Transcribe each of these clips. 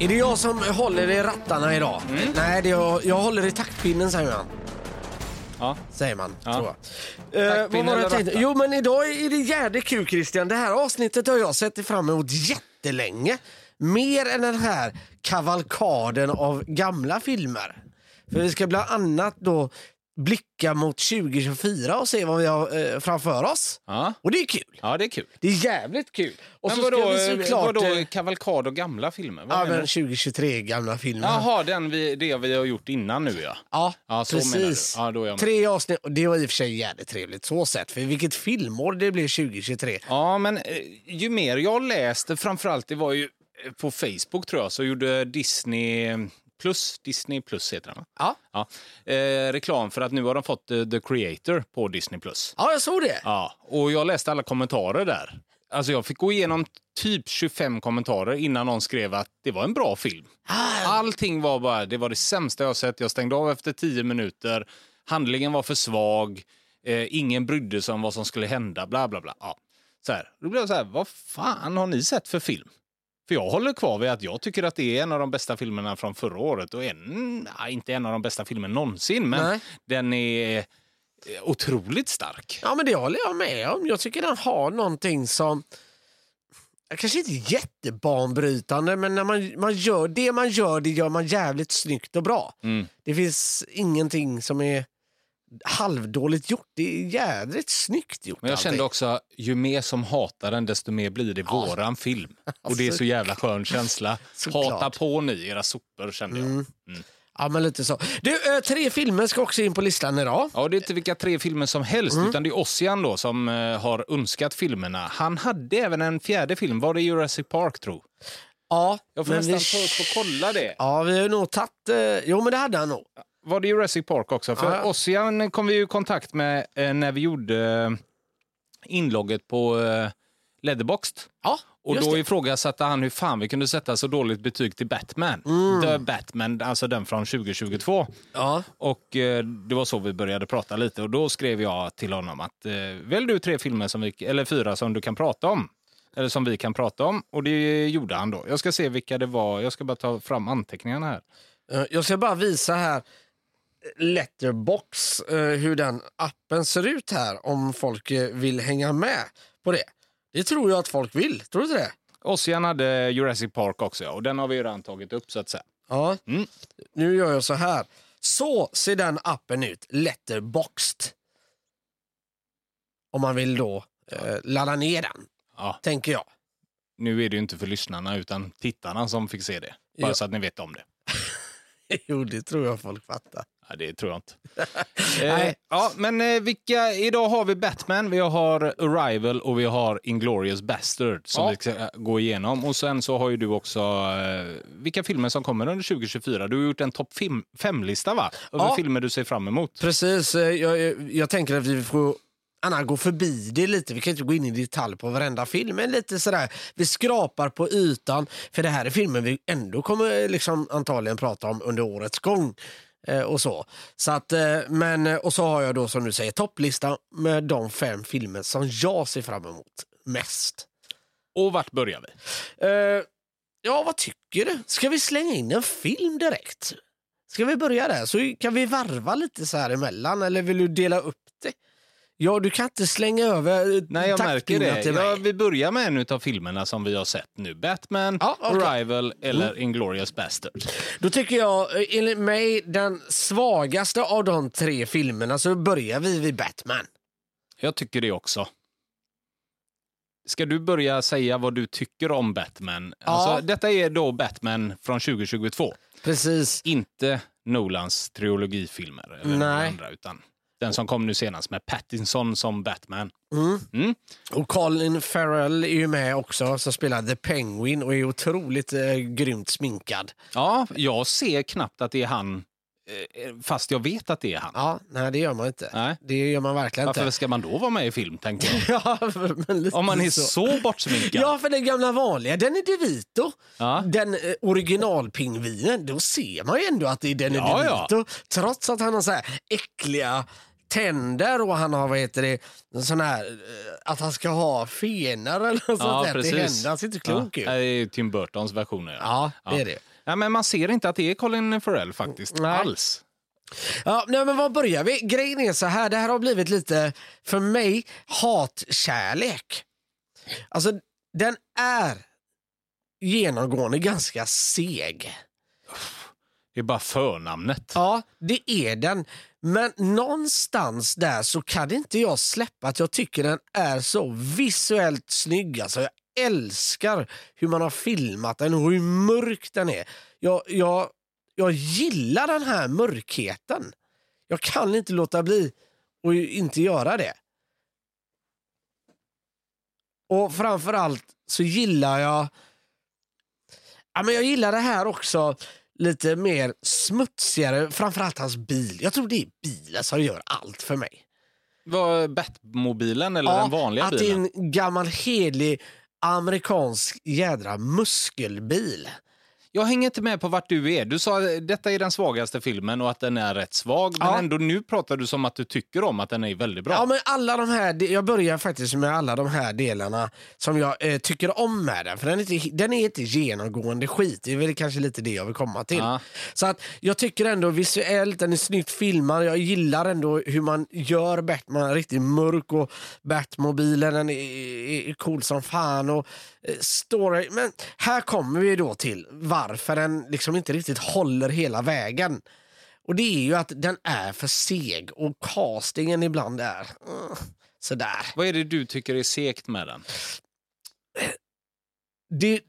Är det jag som håller i rattarna idag? Nej, det är jag, jag håller i taktpinnen säger man. Ja. Säger man, Ja. tror jag. Eh, vad var det jag tänkte? Jo, men idag är det jävligt kul Christian. Det här avsnittet har jag sett fram emot jättelänge. Mer än den här kavalkaden av gamla filmer. För vi ska bland annat då blicka mot 2024 och se vad vi har eh, framför oss. Ja. Och det är kul. ja, det är kul. Det är jävligt kul. Och Men så ska vadå, vi såklart... vadå eh, kavalkad och gamla filmer? Vad Ja, men du? 2023 gamla filmer. Jaha, den vi, det vi har gjort innan nu ja. Ja, Ja, precis. Ja, då är jag med. Tre avsnitt, och det var i och för sig jävligt trevligt så sett. För vilket filmår det blir 2023. Ja, men eh, ju mer jag läste, framförallt det var ju eh, på Facebook tror jag, så gjorde Disney Plus, Disney Plus heter den va? Ja. Ja. Eh, reklam för att nu har de fått eh, The Creator på Disney Plus. ja, jag såg det. Ja, och jag läste alla kommentarer där. Alltså jag fick gå igenom typ 25 kommentarer innan någon skrev att det var en bra film. Ah, Allting var bara, det var det sämsta jag sett. Jag stängde av efter 10 minuter. Handlingen var för svag. Eh, ingen brydde sig om vad som skulle hända. Bla, bla, bla. Ja. Så här. Då blev jag så här, vad fan har ni sett för film? För jag håller kvar vid att jag tycker att det är en av de bästa filmerna från förra året. Och en, inte en av de bästa filmerna någonsin, men Nej. den är eh, otroligt stark. Ja, men det håller jag med om. Jag tycker den har någonting som... Kanske inte jättebanbrytande, men när man, man gör det man gör, det gör man jävligt snyggt och bra. Mm. Det finns ingenting som är halvdåligt gjort. Det är jädrigt snyggt gjort. Men jag kände allting. också, ju mer som hatar den, desto mer blir det våran film. Och det är så jävla skön känsla. Hata på ni, era sopor, kände jag. Ja, men lite så. Du, eh, tre filmer ska också in på listan idag. Ja, det är inte vilka tre filmer som helst, utan det är Ossian då som eh, har önskat filmerna. Han hade även en fjärde film, var det Jurassic Park tro? Ja, Jag får nästan vi... ta upp och kolla det. Ja, vi har nog tagit... Eh... Jo, men det hade han nog. Var det Jurassic Park också? För Ja. Ossian kom vi i kontakt med eh, när vi gjorde eh, inlogget på eh, Letterboxd. Ja, Och då det. ifrågasatte han hur fan vi kunde sätta så dåligt betyg till Batman. Mm. The Batman, alltså den från 2022. Ja. Och eh, det var så vi började prata lite och då skrev jag till honom att eh, välj du tre filmer, som vi, eller fyra, som du kan prata om. Eller som vi kan prata om. Och det gjorde han då. Jag ska se vilka det var. Jag ska bara ta fram anteckningarna här. Jag ska bara visa här Letterbox, eh, hur den appen ser ut här om folk eh, vill hänga med på det. Det tror jag att folk vill, tror du inte det? Ossian hade Jurassic Park också och den har vi ju redan tagit upp så att säga. Ja. Mm. Nu gör jag så här. Så ser den appen ut, Letterboxd. Om man vill då eh, ladda ner den, Ja, tänker jag. nu är det ju inte för lyssnarna utan tittarna som fick se det. Bara Ja. så att ni vet om det. jo, det tror jag folk fattar. Ja, det tror jag inte. Nej. eh, ja, men eh, vilka, idag har vi Batman, vi har Arrival och vi har Inglourious Bastard som Ja. vi ska eh, gå igenom. Och sen så har ju du också eh, vilka filmer som kommer under 2024. Du har gjort en topp fem- fem-lista va? Över Ja. filmer du ser fram emot. Precis, eh, jag, jag, jag tänker att vi får Anna, gå förbi det lite. Vi kan inte gå in i detalj på varenda film, men lite sådär. Vi skrapar på ytan, för det här är filmer vi ändå kommer liksom antagligen prata om under årets gång. Eh, och så. så att, eh, men, eh, och så har jag då som du säger topplista med de fem filmer som jag ser fram emot mest. Och vart börjar vi? Eh, ja, vad tycker du? Ska vi slänga in en film direkt? Ska vi börja där? Så kan vi varva lite så här emellan, eller vill du dela upp? Ja, du kan inte slänga över eh, Nej, jag märker det. till mig. Ja, vi börjar med en av filmerna som vi har sett nu. Batman, Ja. Mm. Arrival eller Inglourious Bastard. Då tycker jag, eh, enligt mig, den svagaste av de tre filmerna så börjar vi vid Batman. Jag tycker det också. Ska du börja säga vad du tycker om Batman? Ja. Alltså, detta är då Batman från 2022. Precis. Inte Nolans trilogifilmer. Eller Nej. Andra, utan den som kom nu senast med Pattinson som Batman. Mm. Mm. Och Colin Farrell är ju med också, som spelar The Penguin och är otroligt eh, grymt sminkad. Ja, jag ser knappt att det är han, eh, fast jag vet att det är han. Ja, nej det gör man inte. Nej. Det gör man verkligen Varför inte. ska man då vara med i film, tänker jag? Ja, Om man är så, bortsminkad. Ja, för den gamla vanliga, den är DeVito. Ja. Den eh, originalpingvinen, då ser man ju ändå att det är Danny Ja, ja. DeVito. Trots att han har så här äckliga tänder och han har vad heter det, sån här, eh, att han ska ha fener eller något sånt där till händerna. Han ser inte klok ja, ut. Det är Tim Burtons versioner. Ja, det är det. Ja, men man ser inte att det är Colin Farrell faktiskt. Nej. Alls. Ja, nej, men var börjar vi? Grejen är så här, det här har blivit lite, för mig, hatkärlek. Alltså, den är genomgående ganska seg. Det är bara förnamnet. Ja, det är den. Men någonstans där så kan inte jag släppa att jag tycker den är så visuellt snygg. Alltså, jag älskar hur man har filmat den och hur mörk den är. Jag, jag, jag gillar den här mörkheten. Jag kan inte låta bli och inte göra det. Och framförallt så gillar jag... Ja, men jag gillar det här också lite mer smutsigare, framförallt hans bil. Jag tror det är bilen som gör allt för mig. Var Batmobilen eller den vanliga att bilen? det är en gammal hedlig amerikansk jädra muskelbil. Jag hänger inte med på vart du är. Du sa att detta är den svagaste filmen och att den är rätt svag. Men Ja. ändå nu pratar du som att du tycker om att den är väldigt bra. Ja, men alla de här, jag börjar faktiskt med alla de här delarna som jag eh, tycker om med den. För den är, inte, den är inte genomgående skit. Det är väl kanske lite det jag vill komma till. Ja. Så att jag tycker ändå visuellt, den är snyggt filmad. Jag gillar ändå hur man gör Batman riktigt mörk och Batmobilen den är, är, är cool som fan. Och eh, story. Men här kommer vi då till varför den liksom inte riktigt håller hela vägen. Och det är ju att den är för seg och castingen ibland är uh, sådär. Vad är det du tycker är segt med den? Det,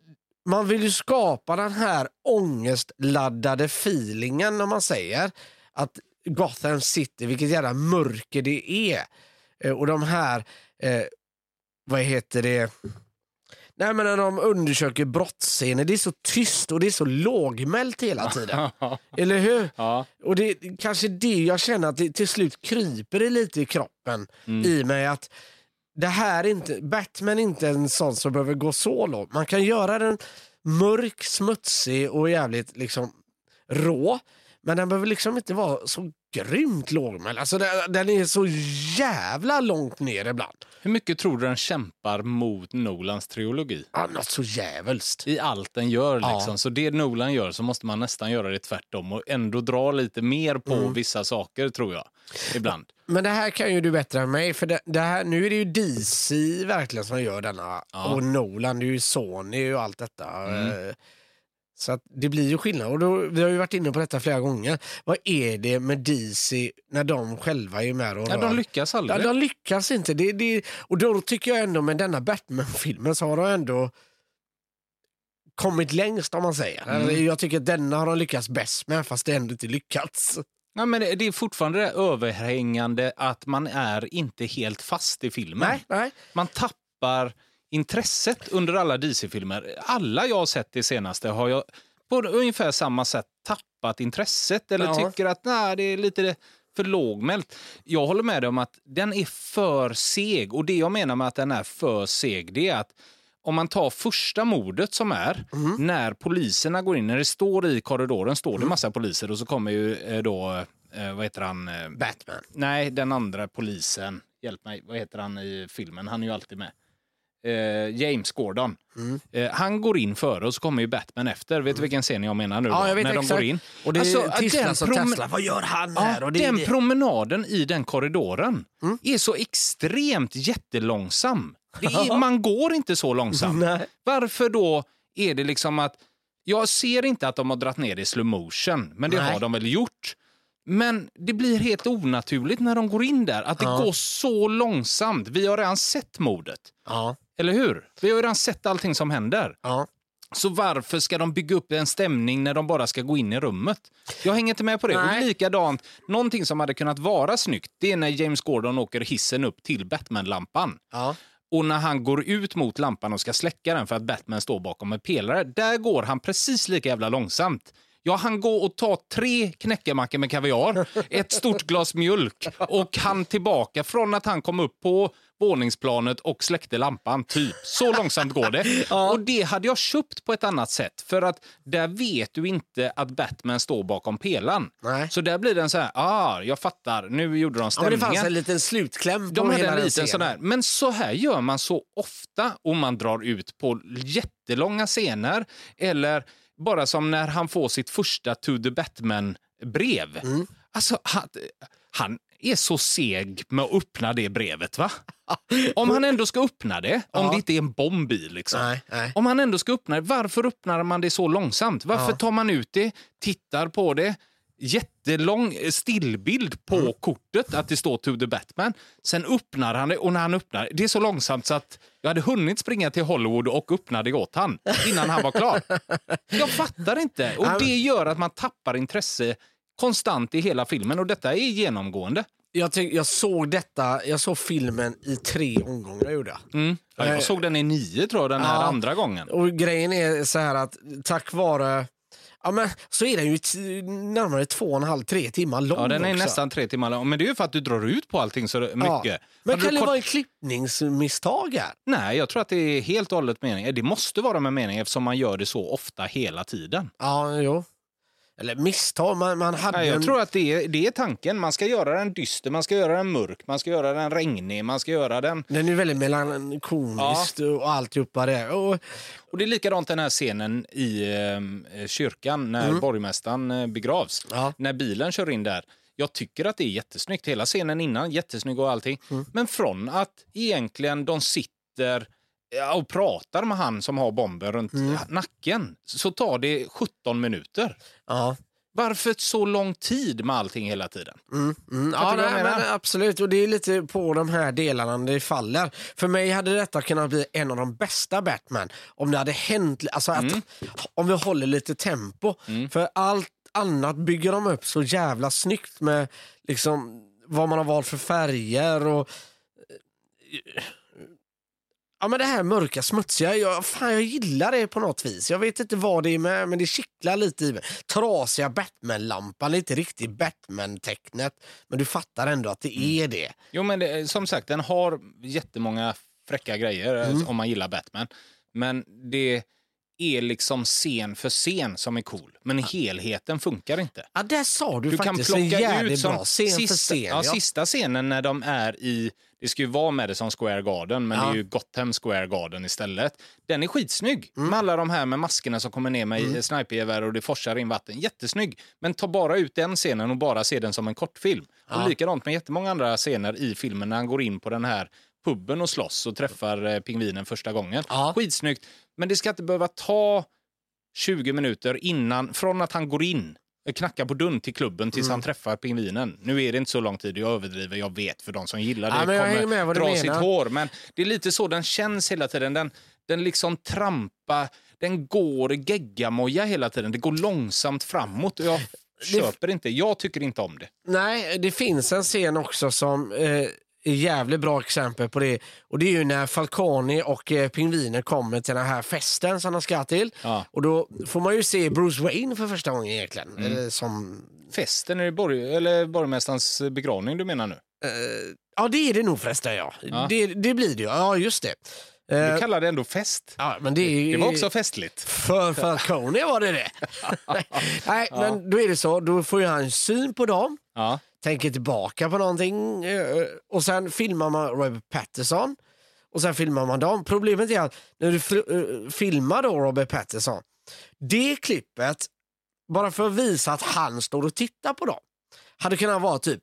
man vill ju skapa den här ångestladdade feelingen om man säger att Gotham City, vilket jävla mörker det är. Eh, Och de här, eh, vad heter det, Nej men när de undersöker brottsscener, det är så tyst och det är så lågmält hela tiden. Eller hur? ja. Och det kanske det jag känner att det till slut kryper det lite i kroppen i mig att det här är inte, Batman är inte en sån som behöver gå så långt. Man kan göra den mörk, smutsig och jävligt liksom rå. Men den behöver liksom inte vara så grymt lågmäld. Alltså den, den är så jävla långt ner ibland. Hur mycket tror du den kämpar mot Nolans trilogi? Ja, något så jävulst. I allt den gör. Ja. Liksom. Så det Nolan gör så måste man nästan göra det tvärtom och ändå dra lite mer på Mm. vissa saker tror jag. Ibland. Men det här kan ju du bättre än mig. För det, det här, nu är det ju DC verkligen som gör denna. Ja. Och Nolan, det är ju Sony och allt detta. Eh, Så att det blir ju skillnad. Och då, vi har ju varit inne på detta flera gånger. Vad är det med DC när de själva är med och Ja, rör? de lyckas Ja, aldrig. de lyckas inte. Det, det, och då tycker jag ändå med denna Batman-filmen så har de ändå kommit längst om man säger. Mm. Jag tycker att denna har de lyckats bäst med fast det ändå inte lyckats. Ja, men det det är fortfarande det överhängande att man är inte helt fast i filmen. Nej, nej. Man tappar intresset under alla DC-filmer. Alla jag har sett det senaste har jag på ungefär samma sätt tappat intresset eller Ja. tycker att nej, det är lite för lågmält. Jag håller med dig om att den är för seg och det jag menar med att den är för seg det är att om man tar första mordet som är, när poliserna går in, när det står i korridoren står det massa poliser och så kommer ju eh, då, eh, vad heter han? Eh, Batman. Nej, den andra polisen. Hjälp mig, vad heter han i filmen? Han är ju alltid med. Eh, James Gordon. Mm. Eh, han går in före och så kommer ju Batman efter. Vet du vilken scen jag menar nu? Ja, jag vet När de exakt. går in. Och det Alltså, som prom- Tesla. Vad gör han Ja, här? Och det, den det. promenaden i den korridoren Mm. är så extremt jättelångsam. Är, man går inte så långsamt. Varför då är det liksom att... Jag ser inte att de har dratt ner i slow motion, men det Nej. har de väl gjort. Men det blir helt onaturligt när de går in där, att det Ja. går så långsamt. Vi har redan sett mordet, Ja, eller hur? Vi har ju redan sett allting som händer. ja. Så varför ska de bygga upp en stämning när de bara ska gå in i rummet? Jag hänger inte med på det. Nej. Och likadant, någonting som hade kunnat vara snyggt, det är när James Gordon åker hissen upp till Batman-lampan. ja. Och när han går ut mot lampan och ska släcka den för att Batman står bakom en pelare, där går han precis lika jävla långsamt. Ja, han går och tar tre knäckemackor med kaviar, ett stort glas mjölk och han tillbaka från att han kom upp på våningsplanet och släckte lampan. Typ. Så långsamt går det. Och det hade jag köpt på ett annat sätt. För att där vet du inte att Batman står bakom pelan. Nej. Så där blir den så här, ah, jag fattar, nu gjorde de Ja, men stämningen. det fanns en liten slutkläm på De hade hela en liten sån där. Men så här gör man så ofta och man drar ut på jättelånga scener. Eller bara som när han får sitt första To the Batman-brev. Mm. Alltså, han, han är så seg med att öppna det brevet. va? Om han ändå ska öppna det, om Ja. det inte är en bomb i. Liksom. Nej, nej. Om han ändå ska öppna det, varför öppnar man det så långsamt? Varför Ja. tar man ut det, tittar på det, jättelång stillbild på Mm. kortet att det står to the Batman. Sen öppnar han det och när han öppnar det är så långsamt så att jag hade hunnit springa till Hollywood och öppna det åt han innan han var klar. Jag fattar inte. Och det gör att man tappar intresse konstant i hela filmen och detta är genomgående. Jag, tyck, jag såg detta, jag såg filmen i tre omgångar gjorde jag. Mm. Ja, jag såg den i nio tror jag, den här Ja. andra gången. Och grejen är så här att tack vare Ja, men så är den ju närmare två och en halv, tre timmar lång Ja, den är också. nästan tre timmar lång. Men det är ju för att du drar ut på allting så mycket. Ja. Men Hade kan det kort- vara en klippningsmisstag här? Nej, jag tror att det är helt och hållet meningen. Det måste vara med mening eftersom man gör det så ofta hela tiden. Ja, jo. Eller misstag, man, man hade Nej, jag en... tror att det är, det är tanken. Man ska göra den dyster, man ska göra den mörk, man ska göra den regnig, man ska göra den... Den är väldigt melankoliskt och alltihopa det. Och, Och det är likadant den här scenen i eh, kyrkan när borgmästaren eh, begravs. Ja. När bilen kör in där. Jag tycker att det är jättesnyggt. Hela scenen innan, jättesnygg och allting. Men från att egentligen de sitter ja, och pratar med han som har bomben runt nacken så tar det 17 minuter. ja. Varför så lång tid med allting hela tiden? Mm, mm. Ja, nej, men absolut. Och det är lite på de här delarna det faller. För mig hade detta kunnat bli en av de bästa Batman om det hade hänt, alltså att, Mm. om vi håller lite tempo. För allt annat bygger de upp så jävla snyggt med liksom vad man har valt för färger och Ja men det här mörka, smutsiga, jag, fan, jag gillar det på något vis. Jag vet inte vad det är med, men det kittlar lite i mig. Trasiga Batman-lampan, inte riktigt Batman-tecknet. Men du fattar ändå att det är det. Jo, men det, som sagt, den har jättemånga fräcka grejer eh, om man gillar Batman. Men det är liksom scen för scen som är cool. Men helheten funkar inte. Ja, där sa du, Du kan faktiskt en plocka jävligt ut som bra scen sista, för scen. ja, Ja, sista scenen när de är i, det ska ju vara Madison Square Garden, men Ja. det är ju Gotham Square Garden istället. Den är skitsnygg Mm. med alla de här med maskerna som kommer ner med mm. snipergevär och det forsar in vatten. Jättesnygg. Men ta bara ut den scenen och bara se den som en kortfilm. Ja. Och likadant med jättemånga andra scener i filmen när han går in på den här puben och slåss och träffar eh, pingvinen första gången. Ja. Skitsnyggt. Men det ska inte behöva ta 20 minuter innan, från att han går in, eh, knackar på dörren till klubben tills Mm. han träffar pingvinen. Nu är det inte så lång tid, jag överdriver, jag vet för de som gillar det Ja, du dra sitt hår. Men det är lite så den känns hela tiden. Den, den liksom trampar, den går geggamoja hela tiden. Det går långsamt framåt och jag köper inte, jag tycker inte om det. Nej, det finns en scen också som eh, jävligt bra exempel på det. Och Det är ju när Falcone och eh, pingvinen kommer till den här festen som de ska till. Ja. Och Då får man ju se Bruce Wayne för första gången egentligen. Mm. Eh, som, Festen, är det borg, eller borgmästarens begravning du menar nu? eh, ja, det är det nog förresten. Ja. Ja. Det, det blir det ju. Ja, just det. Eh, Du kallar det ändå fest. ja, men det, är, Det var också festligt. För Falcone var det det. Nej, men då är det så. Då får ju han syn på dem. Ja. tänker tillbaka på någonting eh, och sen filmar man Robert Pattinson och sen filmar man dem. Problemet är att när du eh, filmar då Robert Pattinson, det klippet, bara för att visa att han står och tittar på dem, hade kunnat vara typ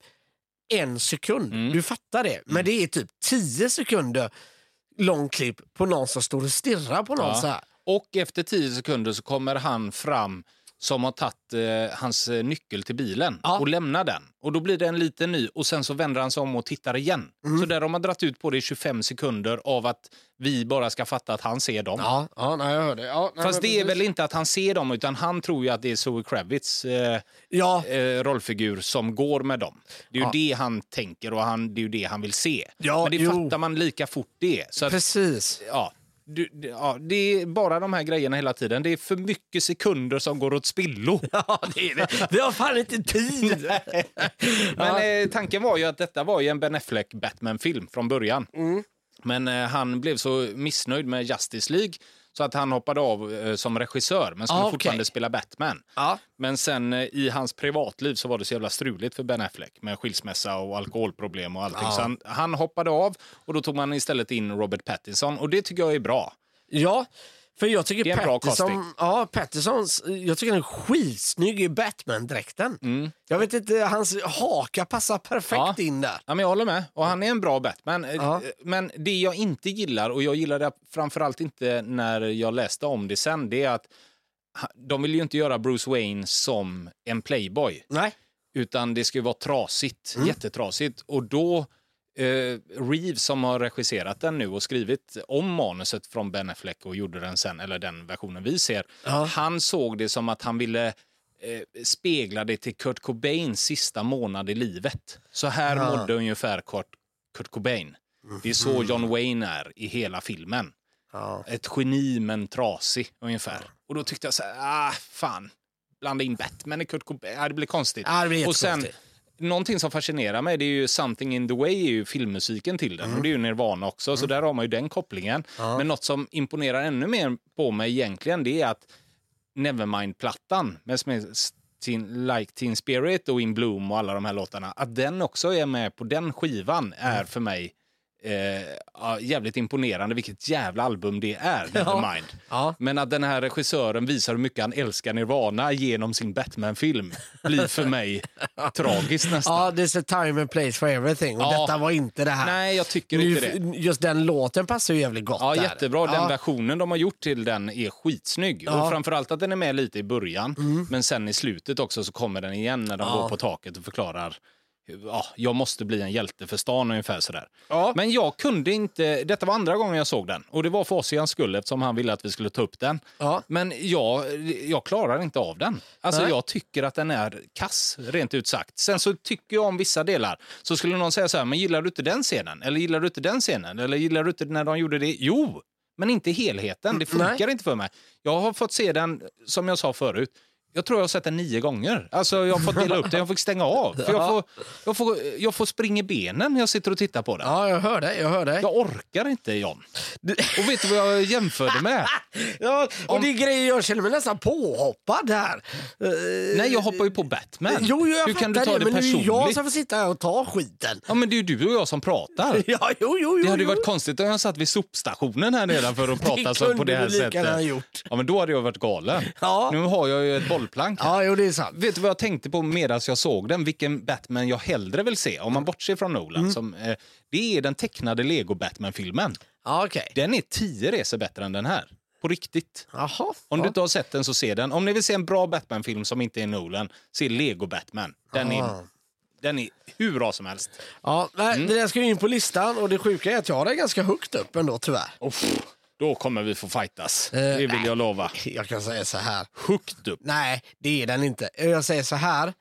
en sekund. Mm. Du fattar det. Men det är typ tio sekunder lång klipp på någon som står och stirrar på någon Ja. så här. Och efter tio sekunder så kommer han fram som har tagit eh, hans eh, nyckel till bilen Ja. och lämnar den. Och då blir det en liten ny och sen så vänder han sig om och tittar igen. Mm. Så där har man dragit ut på det i 25 sekunder av att vi bara ska fatta att han ser dem. Ja, ja nej, jag hörde. Ja, nej, Fast det är precis. väl inte att han ser dem utan han tror ju att det är Zoe Kravitz eh, Ja, eh, rollfigur som går med dem. Det är ju Ja. det han tänker och han, det är ju det han vill se. Ja, Men det jo. fattar man lika fort det. Att, precis. ja, du, ja, det är bara de här grejerna hela tiden. Det är för mycket sekunder som går åt spillo. Ja, det är det. Vi har fan inte tid. Men eh, tanken var ju att detta var ju en Ben Affleck Batman-film från början. Men eh, han blev så missnöjd med Justice League så att han hoppade av eh, som regissör men skulle Ah, okej. fortfarande spela Batman. Ja. Men sen eh, i hans privatliv så var det så jävla struligt för Ben Affleck med skilsmässa och alkoholproblem och allting. Ja. Så han, han hoppade av och då tog man istället in Robert Pattinson och det tycker jag är bra. Ja, för jag tycker Det är en bra Pattinson, casting. ja, Pattinsons, jag tycker han är skitsnygg i Batman-dräkten. Jag vet inte, hans haka passar perfekt Ja. in där. Ja, men jag håller med. Och han är en bra Batman. Eh, Ja. Men det jag inte gillar, och jag gillade det framförallt inte när jag läste om det sen, det är att de vill ju inte göra Bruce Wayne som en playboy. Nej. Utan det ska ju vara trasigt, Mm. jättetrasigt. Och då, Reeves som har regisserat den nu och skrivit om manuset från Ben Affleck och gjorde den sen, eller den versionen vi ser. Ja. Han såg det som att han ville eh, spegla det till Kurt Cobains sista månad i livet. Så här Ja. mådde ungefär Kurt, Kurt Cobain. Det är så John Wayne är i hela filmen. Ja. Ett geni men trasig ungefär. Och då tyckte jag så här, ah fan, blanda in Batman i Kurt Cobain, ah, det blir konstigt. Ja, det blir och sen, jättekonstigt. Någonting som fascinerar mig det är ju Something in the way, är ju filmmusiken till den. Och det är ju Nirvana också, så där har man ju den kopplingen. Men något som imponerar ännu mer på mig egentligen, det är att Nevermind-plattan med Teen, Like Teen Spirit och In Bloom och alla de här låtarna, att den också är med på den skivan är för mig eh, ja, jävligt imponerande vilket jävla album det är, Nevermind. Ja. Men att den här regissören visar hur mycket han älskar Nirvana genom sin Batman-film blir för mig tragiskt nästan. ja, there's a time and place for everything. Och Ja. detta var inte det här. Nej, jag tycker Nu, inte det. Just den låten passar ju jävligt gott Ja, där. jättebra. Den Ja. versionen de har gjort till den är skitsnygg. Ja. Mm. Och framförallt att den är med lite i början. Men sen i slutet också så kommer den igen när de Ja. går på taket och förklarar Ja, jag måste bli en hjälte för stan ungefär sådär. Ja. Men jag kunde inte, detta var andra gången jag såg den. Och det var för oss i hans skull eftersom han ville att vi skulle ta upp den. Ja. Men jag, jag klarar inte av den. Alltså Nej. jag tycker att den är kass, rent ut sagt. Sen så tycker jag om vissa delar. Så skulle någon säga så här, men gillar du inte den scenen? Eller gillar du inte den scenen? Eller gillar du inte när de gjorde det? Jo, men inte helheten. Det funkar Nej. inte för mig. Jag har fått se den, som jag sa förut, jag tror jag har sett den nio gånger. Alltså jag har fått dela upp den, jag fick stänga av. För jag, får, jag, får, jag får springa i benen när jag sitter och tittar på den. ja, jag hör dig. Jag hör dig. Jag orkar inte, John. Och vet du vad jag jämförde med? Ja, och det är grejer jag känner mig nästan påhoppad här. Eh, Nej, jag hoppar ju på Batman. Jo, jag Hur kan du ta det men nu är personligt? det jag som får sitta här och ta skiten. Ja, men det är ju du och jag som pratar. Ja, jo, jo, jo. Det hade ju jo. varit konstigt om jag satt vid sopstationen här nedanför och pratade så på kunde det här du lika sättet. gärna gjort. Ja, men då hade jag varit galen. Ja. Nu har jag ju ett bollplank. här. Ja, jo, det är sant. Vet du vad jag tänkte på medan jag såg den? Vilken Batman jag hellre vill se, om man bortser från Nolan. Mm. Som, eh, det är den tecknade Lego-Batman-filmen. Ja, okej. Den är tio resor bättre än den här. På riktigt. Jaha. Om du inte har sett den så se den. Om ni vill se en bra Batman-film som inte är Nolan, se Lego Batman. Den är, Ah. den är hur bra som helst. Ja, nej, Mm. Det där ska ju in på listan och det sjuka är att jag har det ganska högt upp ändå tyvärr. Uff, då kommer vi få fightas. Eh, det vill nej. jag lova. Jag kan säga så här. Högt upp. Nej, det är den inte. Jag säger så här.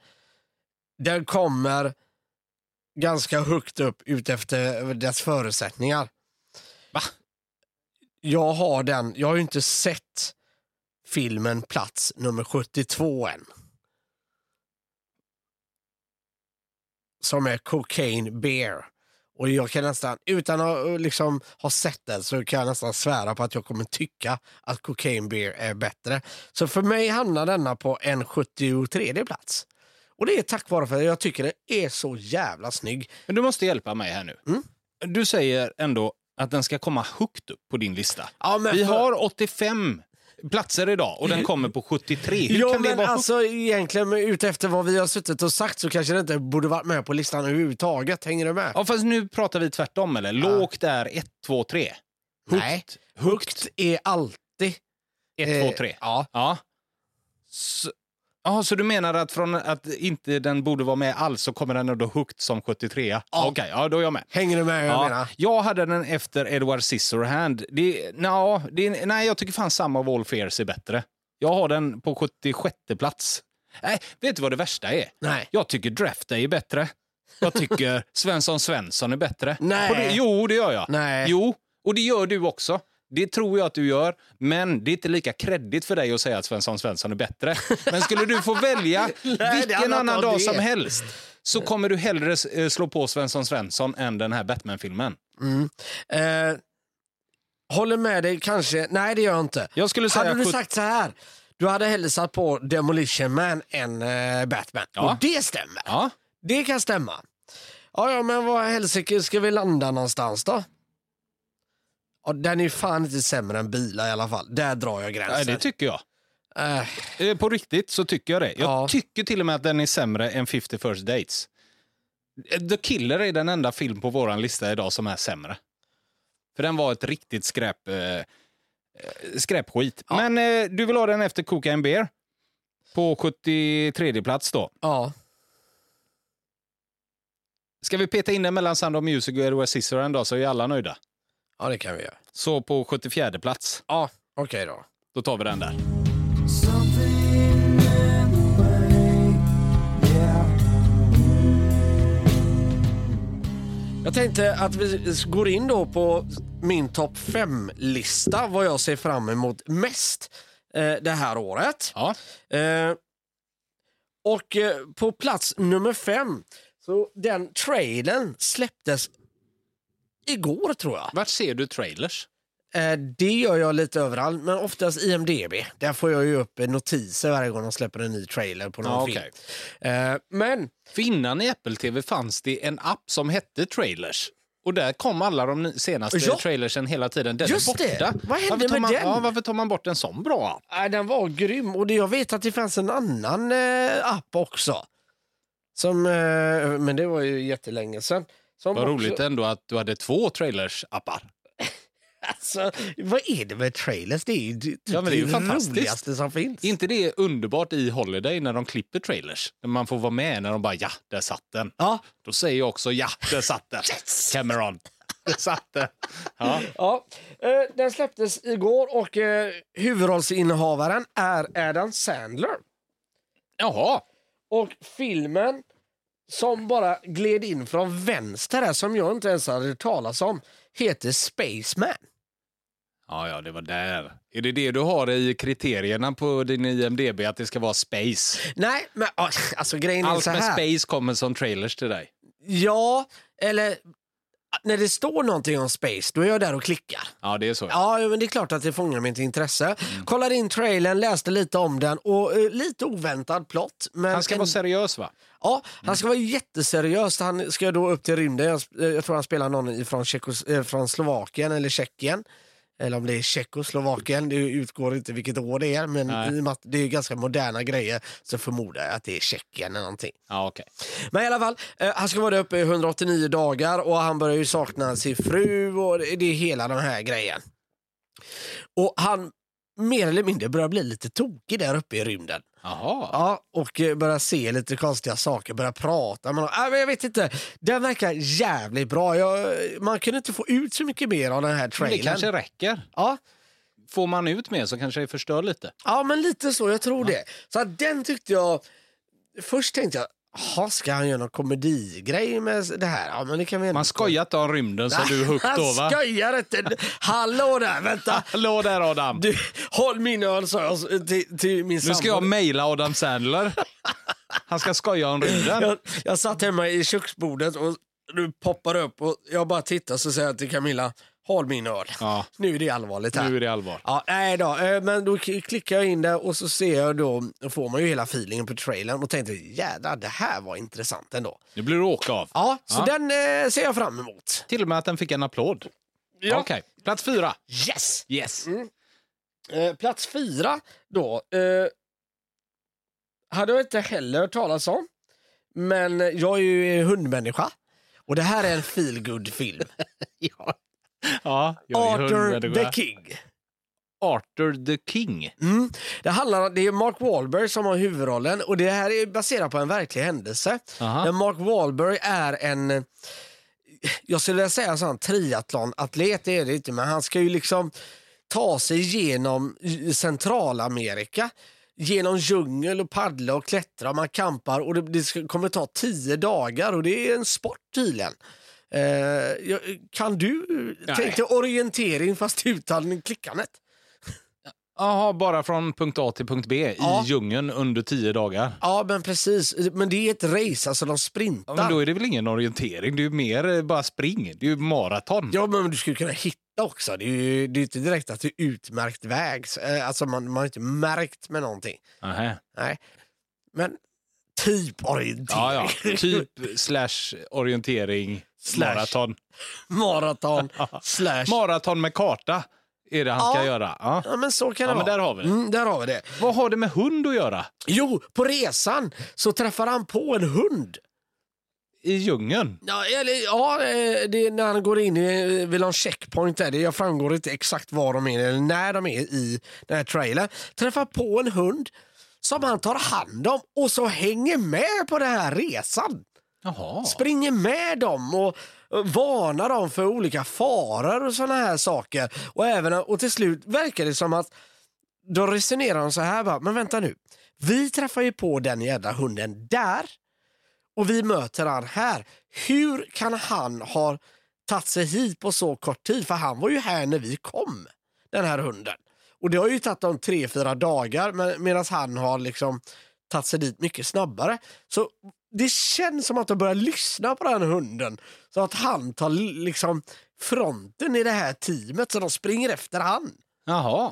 Den kommer ganska högt upp utefter dess förutsättningar. Va? Jag har den, jag har ju inte sett filmen plats nummer 72 än. Som är Cocaine Bear. Och jag kan nästan, utan att liksom ha sett den, så kan jag nästan svära på att jag kommer tycka att Cocaine Bear är bättre. Så för mig hamnar denna på en 73 plats. Och det är tack vare för att jag tycker den är så jävla snygg. Men du måste hjälpa mig här nu. Mm. Du säger ändå att den ska komma högt upp på din lista. Ja, men Vi för- har 85 platser idag och den kommer på 73. Hur Jo, kan det men alltså egentligen utefter vad vi har suttit och sagt så kanske det inte borde varit med på listan överhuvudtaget. Hänger du med? Ja, fast nu pratar vi tvärtom, eller? Lågt är 1, 2, 3. Nej, högt är alltid... 1, 2, 3. Ja. Ja. Ja, så du menar att från att inte den borde vara med alls så kommer den ändå högt som 73? Ja. Okej, ja, då är jag med. Hänger du med jag Ja, menar? jag hade den efter Edward Scissorhand. Det, no, det, nej, jag tycker fan samma of All Fears är bättre. Jag har den på 76 plats. Nej, vet du vad det värsta är? Nej. Jag tycker Draft Day är bättre. Jag tycker Svensson Svensson är bättre. Nej. Det, jo, det gör jag. Nej. Jo, och det gör du också. Det tror jag att du gör, men det är inte lika kreddigt för dig att säga att Svensson Svensson är bättre. Men skulle du få välja vilken annan dag det. som helst så kommer du hellre eh, slå på Svensson Svensson än den här Batman-filmen. Eh, håller med dig kanske. Nej, det gör jag inte. Jag skulle säga hade du sagt så här. Du hade hellre satt på Demolition Man än eh, Batman. Ja. Och det stämmer. Ja, Det kan stämma. Ja, ja, men var helsike ska vi landa någonstans då? Ja, den är fan inte sämre än bilar i alla fall. Där drar jag gränsen. nej, det tycker jag. Eh, Eh, På riktigt så tycker jag det. Jag Ja. tycker till och med att den är sämre än 50 first dates. Eh, The Killer är den enda film på vår lista idag som är sämre. För den var ett riktigt skräp, eh, eh, skräpskit. Ja. Men eh, du vill ha den efter Cocaine Bear? På 73 plats då. ja. Ska vi peta in den mellan Sound of Music och Edward Scissorhands då så är alla nöjda. Ja, det kan vi göra. Så på 74 plats, Ja, okej då. då tar vi den där. Jag tänkte att vi går in då på min topp 5-lista, vad jag ser fram emot mest eh, det här året. Ja. Eh, och eh, på plats nummer fem, så den trailern släpptes igår tror jag. Vart ser du trailers? Eh, det gör jag lite överallt, men oftast IMDB. Där får jag ju upp notiser varje gång de släpper en ny trailer på någon Ja, film. Eh, men För innan i Apple TV fanns det en app som hette Trailers. Och där kom alla de senaste Ja. trailersen hela tiden. Den Just är borta. det. Vad hände varför med man, den? Ja, varför tar man bort en sån bra app? Nej, den var grym och det, jag vet att det fanns en annan eh, app också. Som, eh, men det var ju jättelänge sedan. Som Vad också, roligt ändå att du hade två trailers-appar. Alltså, vad är det med trailers? Det är ju typ Ja, men det är ju det fantastiskt. roligaste som finns. Är inte det underbart i Holiday när de klipper trailers? När man får vara med när de bara ja, där satt den. Ja, Då säger jag också ja, där satt den. Cameron. Där satt den. Ja. ja. Eh, den släpptes igår och eh, huvudrollsinnehavaren är Adam Sandler. Jaha. Och filmen som bara gled in från vänster här, som jag inte ens hade hört talas om, heter Spaceman. Ja, ja, det var där. Är det det du har i kriterierna på din IMDB, att det ska vara space? Nej, men alltså grejen är Allt så med här. space kommer som trailers till dig. Ja, eller när det står någonting om space, då är jag där och klickar. Ja, det är så. Ja, men det är klart att det fångar mitt intresse. Mm. Kollade in trailern, läste lite om den och eh, lite oväntad plott. Men Han ska en, vara seriös, va? Ja, han ska vara jätteseriös. Han ska då upp till rymden. Jag, eh, jag tror han spelar någon från, Tjeckos, eh, från Slovakien eller Tjeckien. Eller om det är Tjeckoslovakien, det utgår inte vilket år det är. Men Nej. i och med att det är ganska moderna grejer så förmodar jag att det är Tjeckien eller någonting. Ja, okej. Men i alla fall, eh, han ska vara där uppe i 189 dagar och han börjar ju sakna sin fru och det det är hela den här grejen. Och han mer eller mindre börjar bli lite tokig där uppe i rymden. Jaha. Ja, och eh, börjar se lite konstiga saker, börjar prata. Men, äh, men jag vet inte, den verkar jävligt bra. Jag, man kunde inte få ut så mycket mer av den här Men trailern. det kanske räcker. ja, Får man ut mer så kanske det förstör lite. ja, men lite så. Jag tror det. Så den tyckte jag... Först tänkte jag, "Jaha, ska han göra någon komedigrej med det här? Ja, men det kan vi Man skojar inte om rymden så du är hooked då, va? Han skojar inte. Hallå där, vänta. Hallå där, Adam. Du, håll min öl, sa jag till, till min Nu ska jag sambo. mejla Adam Sandler. Han ska skoja om rymden. Jag, jag satt hemma i köksbordet och du poppar upp och jag bara tittar så säger jag till Camilla, håll min öl. Ja, Nu är det allvarligt här. nu är det allvar. Ja, nej då, eh, men då klickar jag in där och så ser jag då, då får man ju hela feelingen på trailern och tänkte jädrar det här var intressant ändå. Nu blir det åka av. Ja, så Ja. den eh, ser jag fram emot. Till och med att den fick en applåd. Ja. Okej, plats fyra. Yes! Yes. Eh, plats fyra då. Eh, hade jag inte heller hört talas om. Men jag är ju hundmänniska. Och det här är en feel film Ja, ja Arthur the King. Arthur the King. Mm. Det, handlar, det är Mark Wahlberg som har huvudrollen och det här är baserat på en verklig händelse. Aha. Mark Wahlberg är en, jag skulle vilja säga sån triathlonatlet, är det inte, men han ska ju liksom ta sig genom Centralamerika, genom djungel och paddla och klättra, man kampar och det, det ska, kommer ta tio dagar och det är en sport tydligen. Eh, kan du tänk dig orientering fast utan klickandet? Jaha, bara från punkt A till punkt B Ja. i djungeln under tio dagar. Ja, men precis. Men det är ett race, alltså de Ja, sprintar. men då är det väl ingen orientering, det är mer eh, bara spring. Det är ju maraton. Ja, men du skulle kunna hitta också. Det är ju det är inte direkt att det är utmärkt väg. Eh, Alltså man, man har inte märkt med någonting. Nähä. Nej. Men typ orientering. Ja, ja. Typ slash orientering Slash. maraton. Maraton slash... Maraton med karta är det han ska Ja. göra. Ja. Ja, men så kan Ja, det men vara. där har vi det. Mm, där har vi det. Vad har det med hund att göra? Jo, på resan så träffar han på en hund. I djungeln? Ja, eller, ja eh, det är när han går in vill ha en checkpoint där. Det jag framgår inte exakt var de är eller när de är i den här trailern. Träffar på en hund som han tar hand om och så hänger med på den här resan. Jaha. Springer med dem och varnar dem för olika faror och såna här saker. Och, även, och till slut verkar det som att då resonerar de så här, bara, men vänta nu. Vi träffar ju på den jävla hunden där och vi möter han här. Hur kan han ha tagit sig hit på så kort tid? För han var ju här när vi kom, den här hunden. Och det har ju tagit dem tre, fyra dagar medan han har liksom tagit sig dit mycket snabbare. Så det känns som att de börjar lyssna på den hunden. Så att han tar liksom fronten i det här teamet så de springer efter han. Jaha.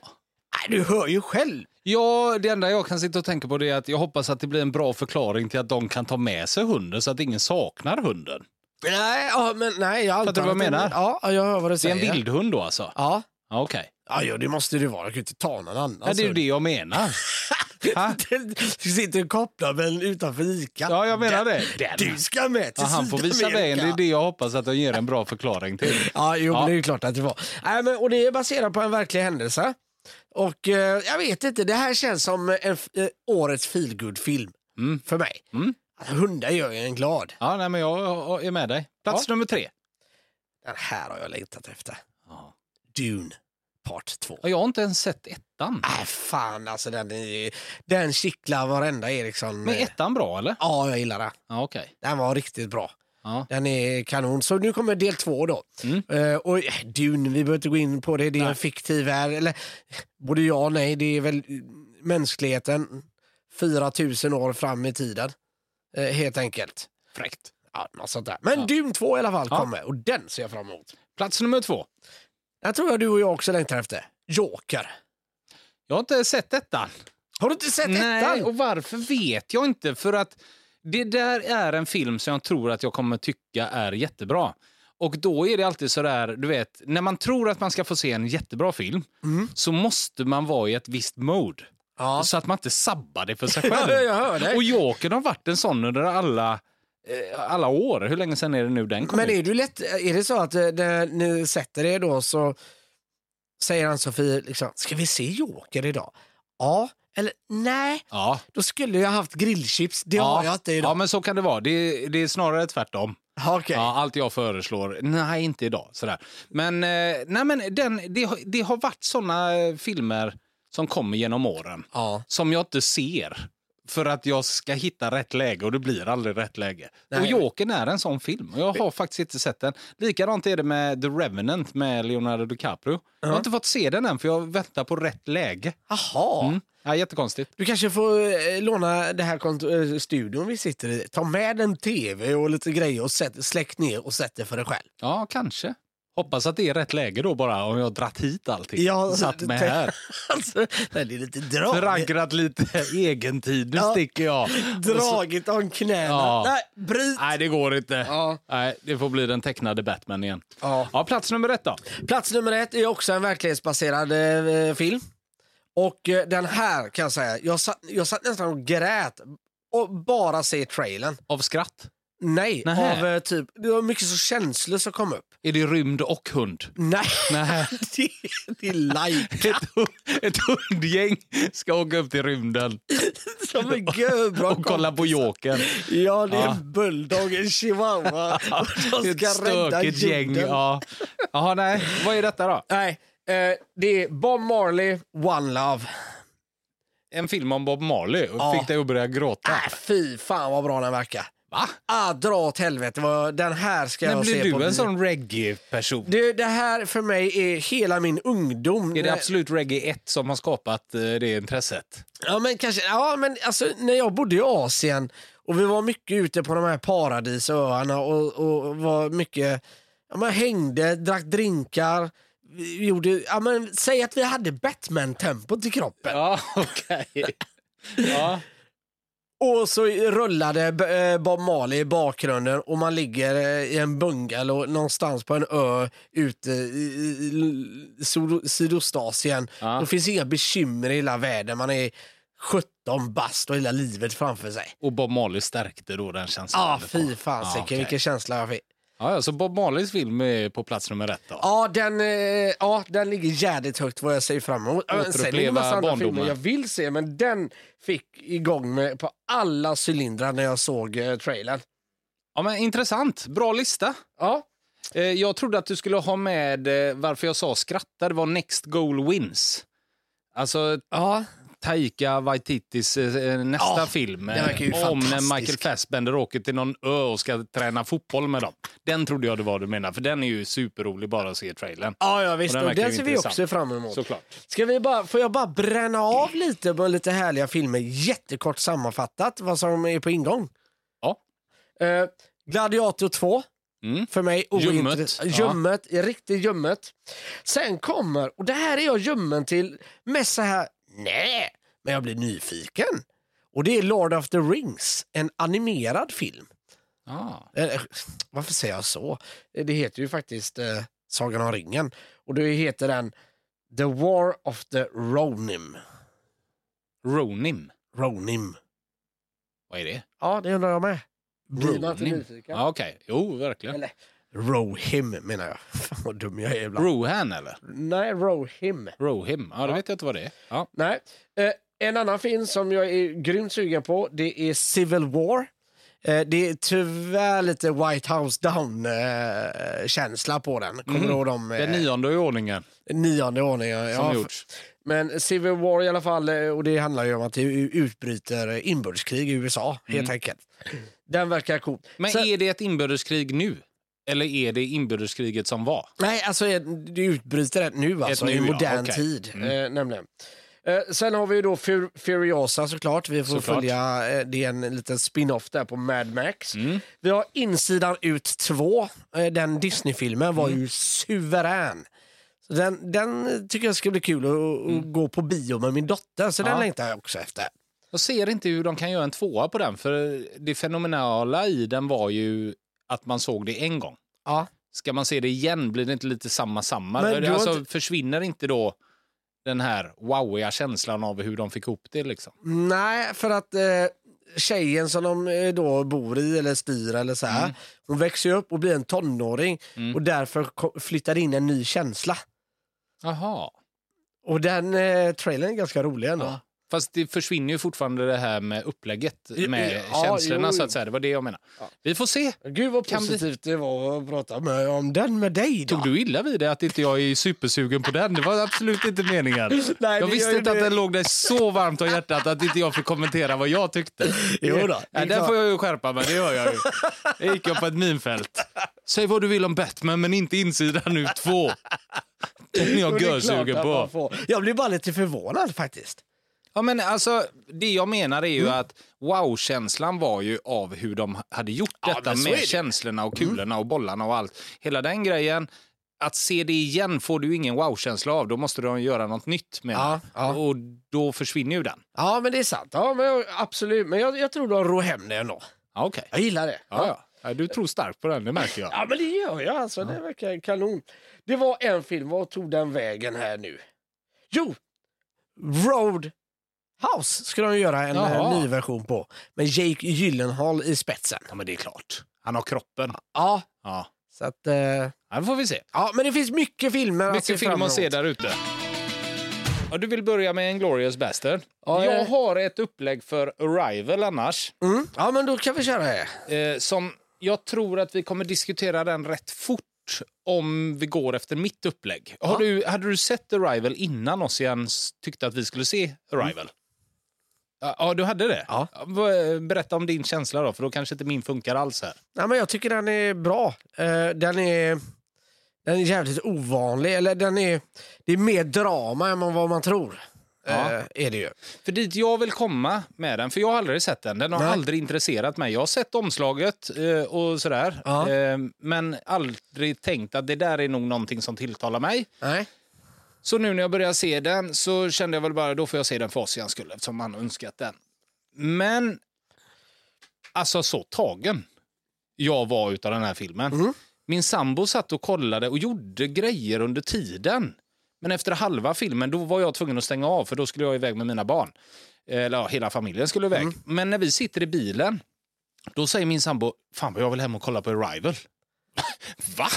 Nej, du hör ju själv. Ja, det enda jag kan sitta och tänka på det är att jag hoppas att det blir en bra förklaring till att de kan ta med sig hunden så att ingen saknar hunden. Nej, ja, men nej, jag Fattar du vad jag menar? Ja, jag hör vad du Det är säger. en vildhund då alltså? Ja. Okej. Ja, ja, det måste det vara. Jag kan ju inte ta någon annan. Ja, det är ju det jag menar. Du sitter och kopplar med utanför Ica. Ja, jag menar det. Den. Du ska med till Ja, han får visa vägen. Det är det jag hoppas att de ger en bra förklaring till. Ja, jo, Ja. det är ju klart att det var. Nej, men, och det är baserat på en verklig händelse. Och eh, jag vet inte, det här känns som en, eh, årets feelgood-film Mm. för mig. Mm. Alltså, hundar gör ju en glad. Ja, nej, men jag är med dig. Plats nummer tre. Den här har jag längtat efter. Ja. Dune, part 2. Jag har inte ens sett ettan. Nej, fan alltså den, är, den kittlar varenda Eriksson. Men ettan bra, eller? Ja, jag gillar den. Ja, okej. Den var riktigt bra. Ja. Den är kanon. Så nu kommer del två då. Mm. Eh, och Dune, vi behöver inte gå in på det. Det är Nej. en fiktiv värld. Eller både ja och nej. Det är väl mänskligheten 4000 år fram i tiden. Eh, helt enkelt. Fräckt. Ja, något sånt där. Men Ja. Dune 2 i alla fall kommer och den ser jag fram emot. Plats nummer två. Den tror jag du och jag också längtar efter. Joker. Jag har inte sett ettan. Har du inte sett Nej, ettan? och varför vet jag inte. För att det där är en film som jag tror att jag kommer tycka är jättebra. Och då är det alltid så där, du vet, när man tror att man ska få se en jättebra film Mm. så måste man vara i ett visst mode. Ja. Så att man inte sabbar det för sig själv. jag hör dig. Och Jokern har varit en sån under alla, alla år. Hur länge sedan är det nu den kom Men ut? är, du lätt, är det så att eh, när ni sätter er då så säger Ann-Sofie liksom, ska vi se Joker idag? Ja, eller nej, Ja. då skulle jag haft grillchips. Det ja. har jag inte Ja, idag. men så kan det vara. Det, det är snarare tvärtom. Ja, okej. Ja, allt jag föreslår, nej inte idag. Sådär. Men, eh, nej, men den, det, har- det har varit såna eh, filmer som kommer genom åren Ja. som jag inte ser för att jag ska hitta rätt läge och det blir aldrig rätt läge. Nej. Och Jokern är en sån film och jag har faktiskt inte sett den. Likadant är det med The Revenant med Leonardo DiCaprio. Jag har inte fått se den än för jag väntar på rätt läge. Jaha. Mm. Ja, jättekonstigt. Du kanske får eh, låna det här eh, studion vi sitter i. Ta med en tv och lite grejer och sätt, släck ner och sätt det för dig själv. Ja, kanske. Hoppas att det är rätt läge då bara om jag har dratt hit allting. Ja, Satt med det- här. alltså, det är lite drag. Förankrat lite egentid. Nu Ja. sticker jag. Dragit om knäna. Ja. Nej, bryt. Nej, det går inte. Ja. Nej, det får bli den tecknade Batman igen. Ja. Ja, plats nummer ett då. Plats nummer ett är också en verklighetsbaserad eh, film. Och eh, den här kan jag säga, jag satt, jag satt nästan och grät och bara se trailern. Av skratt. Nej, Nähä. av eh, typ, det var mycket så känslor som kom upp. Är det rymd och hund? Nej, det, det är like Ett, hu- ett hundgäng ska åka upp till rymden som en görbra och kolla på Jokern. Ja, det är Ja. en bulldog, en chihuahua och de Ett ska rädda stökigt jorden. gäng. Ja. Jaha, nej. Vad är detta då? Nej, eh, det är Bob Marley, One Love. En film om Bob Marley och Ja. fick dig att börja gråta. Äh, fy fan vad bra den verkar. Va? Ah, dra åt helvete, vad- den här ska När jag blir se du på en bio. sån reggae-person? Det, det här för mig är hela min ungdom. Är det Absolut Reggae 1 som har skapat eh, det intresset? Ja men kanske, ja men alltså när jag bodde i Asien och vi var mycket ute på de här paradisöarna och, och var mycket, ja man hängde, drack drinkar, vi gjorde, ja men säg att vi hade Batman-tempot i kroppen. Ja, okej. ja. Och så rullade eh, Bob Marley i bakgrunden och man ligger eh, i en bungalow någonstans på en ö ute i, i, i Syd- Sydostasien. Ja. Det finns inga bekymmer i hela världen. Man är 17 bast och hela livet framför sig. Och Bob Marley stärkte då den känslan? Ja, fy fan Ja, okej. vilken känsla jag fick. Ja, så Bob Marleys film är på plats nummer ett då? Ja den, eh, ja, den ligger jävligt högt vad jag ser fram emot. Andra barndomen. jag vill se, men den fick igång mig på alla cylindrar när jag såg eh, trailern. Ja, men intressant. Bra lista. Ja. Eh, Jag trodde att du skulle ha med eh, varför jag sa skratta. Det var Next Goal Wins. Alltså Ja. Taika Waititis eh, nästa Ja, film den eh, om när. Michael Fassbender åker till någon ö och ska träna fotboll med dem. Den trodde jag det var du menade, för den är ju superrolig bara att se i trailern. Ja, ja visst. Och Och den den, verkar ju ser vi också fram emot. Såklart. Ska vi bara, får jag bara bränna av lite på lite härliga filmer, jättekort sammanfattat vad som är på ingång? Ja. Eh, Gladiator 2, Mm. för mig Ljummet, ointressant. ja. Ljummet, riktigt ljummet. Sen kommer, och det här är jag ljummen till, mest så här, nej, men jag blir nyfiken. Och det är Lord of the Rings, en animerad film. Ja. Eh, varför säger jag så? Det heter ju faktiskt eh, Sagan om ringen. Och då heter den The War of the Ronim. Ronim. Ronim. Vad är det? Ja, det undrar jag med. Blir man inte nyfiken? Ja, Okej, jo verkligen. Eller Rohim menar jag. Fan vad dum jag är ibland. Rohan eller? Nej, Rohim. Rohim? Ja, det vet jag inte vad det är. Ja. Nej. Eh, en annan film som jag är grymt sugen på det är Civil War. Eh, det är tyvärr lite White House Down-känsla på den. Kommer du ihåg de Den nionde i ordningen nionde ordningen? som Ja, gjorts. Men Civil War i alla fall, eh, och det handlar ju om att det utbryter inbördeskrig i USA helt enkelt. Den verkar cool. Men Sen- är det ett inbördeskrig nu? Eller är det inbördeskriget som var? Nej, alltså eh, det utbryter ett nu alltså, nu, i ja, modern okej. tid. Mm. Eh, nämligen. Eh, sen har vi ju då Fur Furiosa såklart. Vi får Såklart. följa, eh, det är en liten spin-off där på Mad Max. Mm. Vi har Insidan ut 2. Eh, den Disney-filmen var Mm. ju suverän. Så den, den tycker jag ska bli kul att, att gå på bio med min dotter, så den Mm. Ja. längtar jag också efter. Jag ser inte hur de kan göra en tvåa på den, för det fenomenala i den var ju att man såg det en gång. Ja. Ska man se det igen, blir det inte lite samma samma? Men du har alltså, inte- Försvinner inte då den här wowiga känslan av hur de fick ihop det? Liksom? Nej, för att eh, tjejen som de eh, då bor i eller styr eller så här, Mm. hon växer upp och blir en tonåring och därför flyttar in en ny känsla. Jaha. Och den eh, trailern är ganska rolig ändå. Ja. Fast det försvinner ju fortfarande det här med upplägget Ja, med ja, känslorna jo, så att säga. Det var det jag menar. Vi får se. Gud vad Kan positivt det var att prata med, om den med dig då. Tog du illa vid det att inte jag är supersugen på den? Det var absolut inte meningen. Nej, jag visste inte det. att den låg dig så varmt om hjärtat att inte jag fick kommentera vad jag tyckte. Jo då, Nej, där får jag ju skärpa mig, det gör jag ju. Jag gick upp på ett minfält. Säg vad du vill om Batman, men inte insidan nu två. Den är jag görsugen på. Jag blir bara lite förvånad faktiskt. Ja, men alltså, det jag menar är ju Mm. att wow-känslan var ju av hur de hade gjort Ja, detta med det. känslorna och kulorna och bollarna och allt. Hela den grejen. Att se det igen får du ingen wow-känsla av. Då måste de göra något nytt med Ja, det. ja. Och då försvinner ju den. Ja, men det är sant. Ja, men jag, absolut. Men jag, jag tror de rår hem det ändå. Ja, okej. Jag gillar det. Ja, ja. Ja, du tror starkt på den, det märker jag. Ja, men det gör jag. Alltså. Det verkar kanon. Det var en film. Vad tog den vägen här nu? Jo, Road House ska de göra en Jaha. ny version på. Med Jake Gyllenhaal i spetsen. Ja, men det är klart. Han har kroppen. Ja, Ja, så att... Eh, ja det får vi se. ja, men det finns mycket filmer att Mycket se film att se där ute. Ja, du vill börja med en Glorious Bastard. Ja, jag har ett upplägg för Arrival annars. Mm. Ja, men då kan vi köra det. Eh, som jag tror att vi kommer diskutera den rätt fort om vi går efter mitt upplägg. Har du, hade du sett Arrival innan oss igen tyckte att vi skulle se Arrival? Ja, du hade det? Ja. vad- Berätta om din känsla då, för då kanske inte min funkar alls här. Nej, men jag tycker den är bra. Eh, den, är, den är jävligt ovanlig. Eller den är, det är mer drama än vad man tror. Ja. Eh, är det ju. För dit jag vill komma med den, för jag har aldrig sett den. Den har Nej. aldrig intresserat mig. Jag har sett omslaget eh, och sådär. Ja. Eh, men aldrig tänkt att det där är nog någonting som tilltalar mig. Nej. Så nu när jag började se den så kände jag väl bara då får jag se den för Ossians skull eftersom han önskat den. Men alltså så tagen jag var utav den här filmen. Mm. Min sambo satt och kollade och gjorde grejer under tiden. Men efter halva filmen då var jag tvungen att stänga av för då skulle jag iväg med mina barn. Eller ja, hela familjen skulle iväg. Mm. Men när vi sitter i bilen då säger min sambo, fan vad jag vill hem och kolla på Arrival. Va?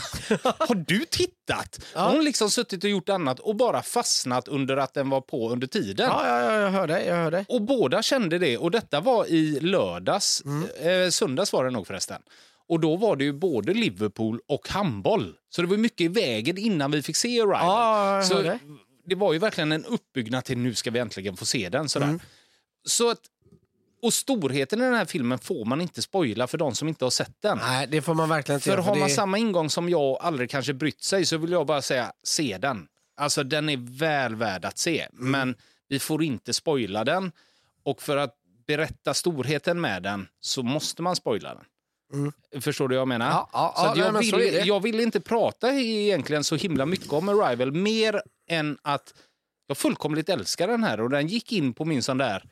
Har du tittat? Ja. Hon har liksom suttit och gjort annat och bara fastnat under att den var på under tiden. Ja, ja, ja, jag hör dig. Jag hör dig. Och båda kände det. Och detta var i lördags. Eh, söndags var det nog förresten. Och då var det ju både Liverpool och handboll. Så det var mycket i vägen innan vi fick se Arrival. Ja, jag så dig. det var ju verkligen en uppbyggnad till nu ska vi äntligen få se den. Sådär. Så att, och storheten i den här filmen får man inte spoila för de som inte har sett den. Nej, det får man verkligen inte För göra, har man det... samma ingång som jag och aldrig kanske brytt sig så vill jag bara säga, se den. Alltså den är väl värd att se, Mm. men vi får inte spoila den. Och för att berätta storheten med den så måste man spoila den. Förstår du vad jag menar? Mm. Ja, ja, så ja, nej, jag, men så är vill, det. jag vill inte prata egentligen så himla mycket om Arrival, mer än att jag fullkomligt älskar den här och den gick in på min sån där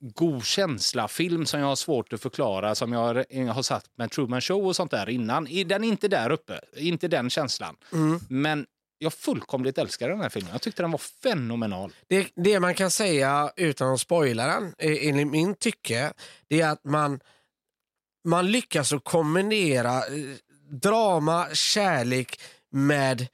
god känsla-film som jag har svårt att förklara, som jag har- har satt med Truman Show och sånt där innan. Den är inte där uppe, inte den känslan. Mm. Men jag fullkomligt älskar den här filmen. Jag tyckte den var fenomenal. Det, det man kan säga utan att spoila den, eh, enligt min tycke, det är att man, man lyckas att kombinera eh, drama, kärlek med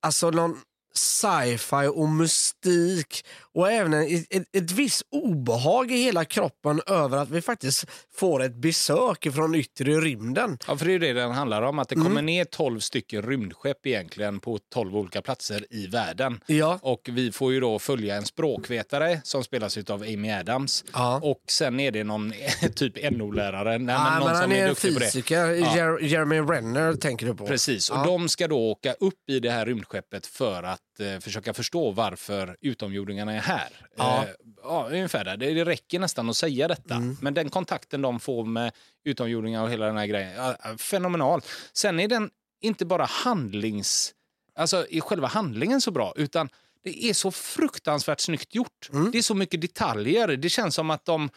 alltså någon sci-fi och mystik och även en, ett, ett visst obehag i hela kroppen över att vi faktiskt får ett besök från yttre rymden. Ja, för det är det den handlar om, att det Mm. kommer ner 12 stycken rymdskepp egentligen på 12 olika platser i världen. Ja. Och vi får ju då följa en språkvetare som spelas av Amy Adams. Ja. Och sen är det någon typ NO-lärare, nej, Ja, men någon men han som är är, en fysiker, Ja. Jer- Jeremy Renner tänker du på. Precis, och de ska då åka upp i det här rymdskeppet för att eh, försöka förstå varför utomjordingarna är här. Ja. Eh, ja, ungefär där. Det, det räcker nästan att säga detta. Mm. Men den kontakten de får med utomjordingar och hela den här grejen, ja, fenomenal. Sen är den inte bara handlings... Alltså i själva handlingen så bra, utan det är så fruktansvärt snyggt gjort. Mm. Det är så mycket detaljer. Det känns som att de